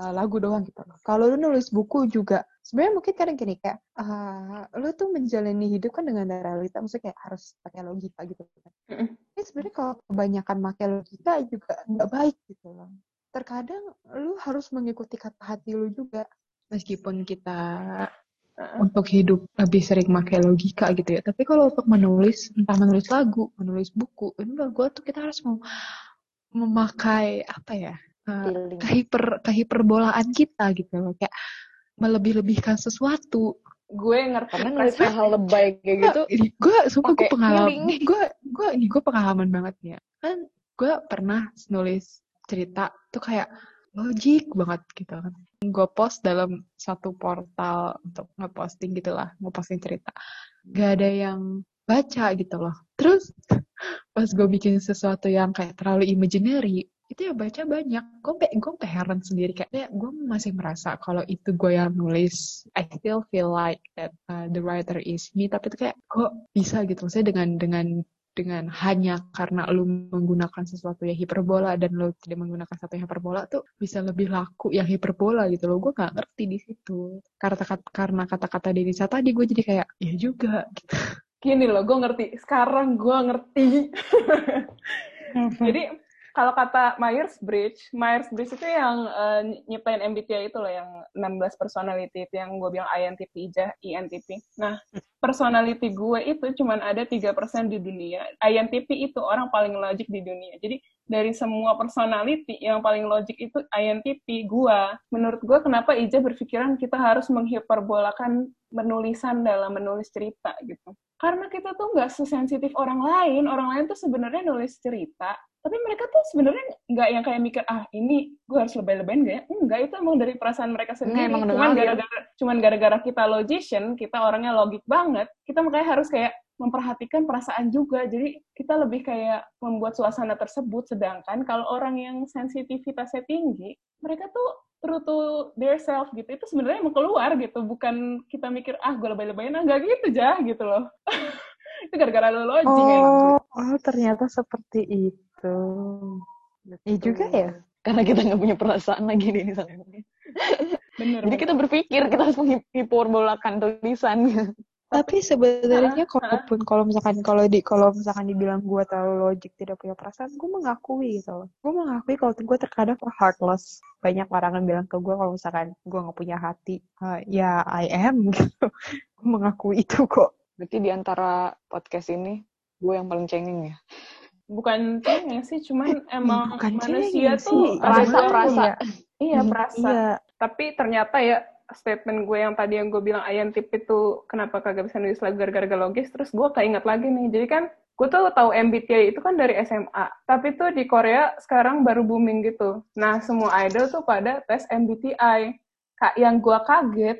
uh, lagu doang gitu. Loh kalau lu nulis buku juga sebenarnya mungkin kadang gini kayak uh, lu tuh menjalani hidup kan dengan realita maksudnya kayak harus pakai logika gitu kan. Mm-mm. tapi sebenarnya kalau kebanyakan pakai logika juga nggak baik gitu loh. Terkadang lu harus mengikuti kata hati lu juga. Meskipun kita Ah, untuk hidup lebih sering pakai logika gitu ya. Tapi kalau untuk menulis, entah menulis lagu, menulis buku, ini menurut gue tuh? Kita harus mau memakai apa ya uh, kehiper kehiperbolaan kita gitu loh kayak melebih-lebihkan sesuatu. gue ngerti Karena nulis perspektif. hal lebay kayak gitu, gue sumpah gue pengalaman, gue gue ini gue pengalaman banget ya. Kan gue pernah nulis cerita tuh kayak logik banget gitu kan. Gue post dalam satu portal untuk ngeposting gitu lah, ngeposting cerita. Gak ada yang baca gitu loh. Terus pas gue bikin sesuatu yang kayak terlalu imaginary, itu yang baca banyak. Gue gue heran sendiri kayak gue masih merasa kalau itu gue yang nulis, I still feel like that uh, the writer is me. Tapi itu kayak kok bisa gitu, maksudnya dengan dengan dengan hanya karena lu menggunakan sesuatu yang hiperbola dan lu tidak menggunakan sesuatu yang hiperbola tuh bisa lebih laku yang hiperbola gitu loh gue nggak ngerti di situ karena karena kata-kata Denisa tadi gue jadi kayak ya juga gitu. gini loh gue ngerti sekarang gue ngerti jadi kalau kata Myers-Briggs, Myers-Briggs itu yang uh, nyiptain MBTI itu loh, yang 16 personality itu yang gue bilang INTP, aja, INTP. Nah, personality gue itu cuma ada 3% di dunia. INTP itu orang paling logik di dunia. Jadi, dari semua personality, yang paling logik itu INTP gue. Menurut gue, kenapa Ija berpikiran kita harus menghiperbolakan menulisan dalam menulis cerita gitu. Karena kita tuh nggak sesensitif orang lain. Orang lain tuh sebenarnya nulis cerita, tapi mereka tuh sebenarnya nggak yang kayak mikir ah ini gue harus lebay-lebayin gak ya enggak itu emang dari perasaan mereka sendiri emang cuman gara-gara cuman gara-gara kita logician kita orangnya logik banget kita makanya harus kayak memperhatikan perasaan juga jadi kita lebih kayak membuat suasana tersebut sedangkan kalau orang yang sensitivitasnya tinggi mereka tuh true to their self gitu itu sebenarnya mau keluar gitu bukan kita mikir ah gue lebay-lebayin ah nggak gitu jah gitu loh itu gara-gara lo logik oh, oh ternyata seperti itu. Iya juga ya. Karena kita nggak punya perasaan lagi nih misalnya. Bener. Jadi kita berpikir kita harus menghiperbolakan tulisan. Tapi sebenarnya kalaupun kalau misalkan kalau di kalau misalkan dibilang gue terlalu logik tidak punya perasaan, gue mengakui gitu. Gue mengakui kalau gue terkadang heartless. Banyak orang yang bilang ke gue kalau misalkan gue nggak punya hati, uh, ya I am gitu. gue mengakui itu kok. Berarti di antara podcast ini gue yang paling cengeng ya bukan cengeng sih cuman emang bukan manusia sih. tuh rasa perasa iya perasa iya. tapi ternyata ya statement gue yang tadi yang gue bilang tip itu kenapa kagak bisa nulis lagu gara-gara logis? Terus gue keinget lagi nih. Jadi kan gue tuh tahu MBTI itu kan dari SMA tapi tuh di Korea sekarang baru booming gitu. Nah semua idol tuh pada tes MBTI kak yang gue kaget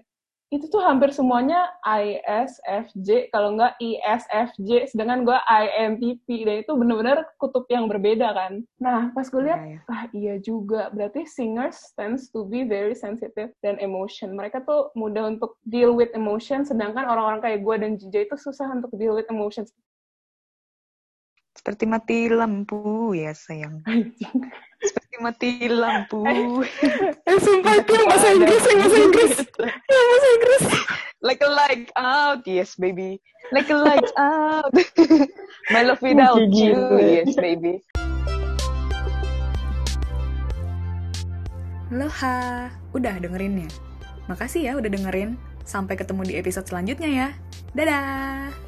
itu tuh hampir semuanya ISFJ kalau enggak ISFJ sedangkan gue INTP dan itu bener-bener kutub yang berbeda kan. Nah pas gue lihat ya, ya. ah iya juga berarti singers tends to be very sensitive dan emotion. Mereka tuh mudah untuk deal with emotion sedangkan orang-orang kayak gue dan Jija itu susah untuk deal with emotions. Seperti mati lampu ya sayang mati lampu. Eh sumpah itu yang bahasa Inggris yang bahasa Inggris. Yang bahasa Inggris. Like a light out. Yes baby. Like a light out. My love without you. Yes baby. Loha, udah dengerin ya? Makasih ya udah dengerin. Sampai ketemu di episode selanjutnya ya. Dadah!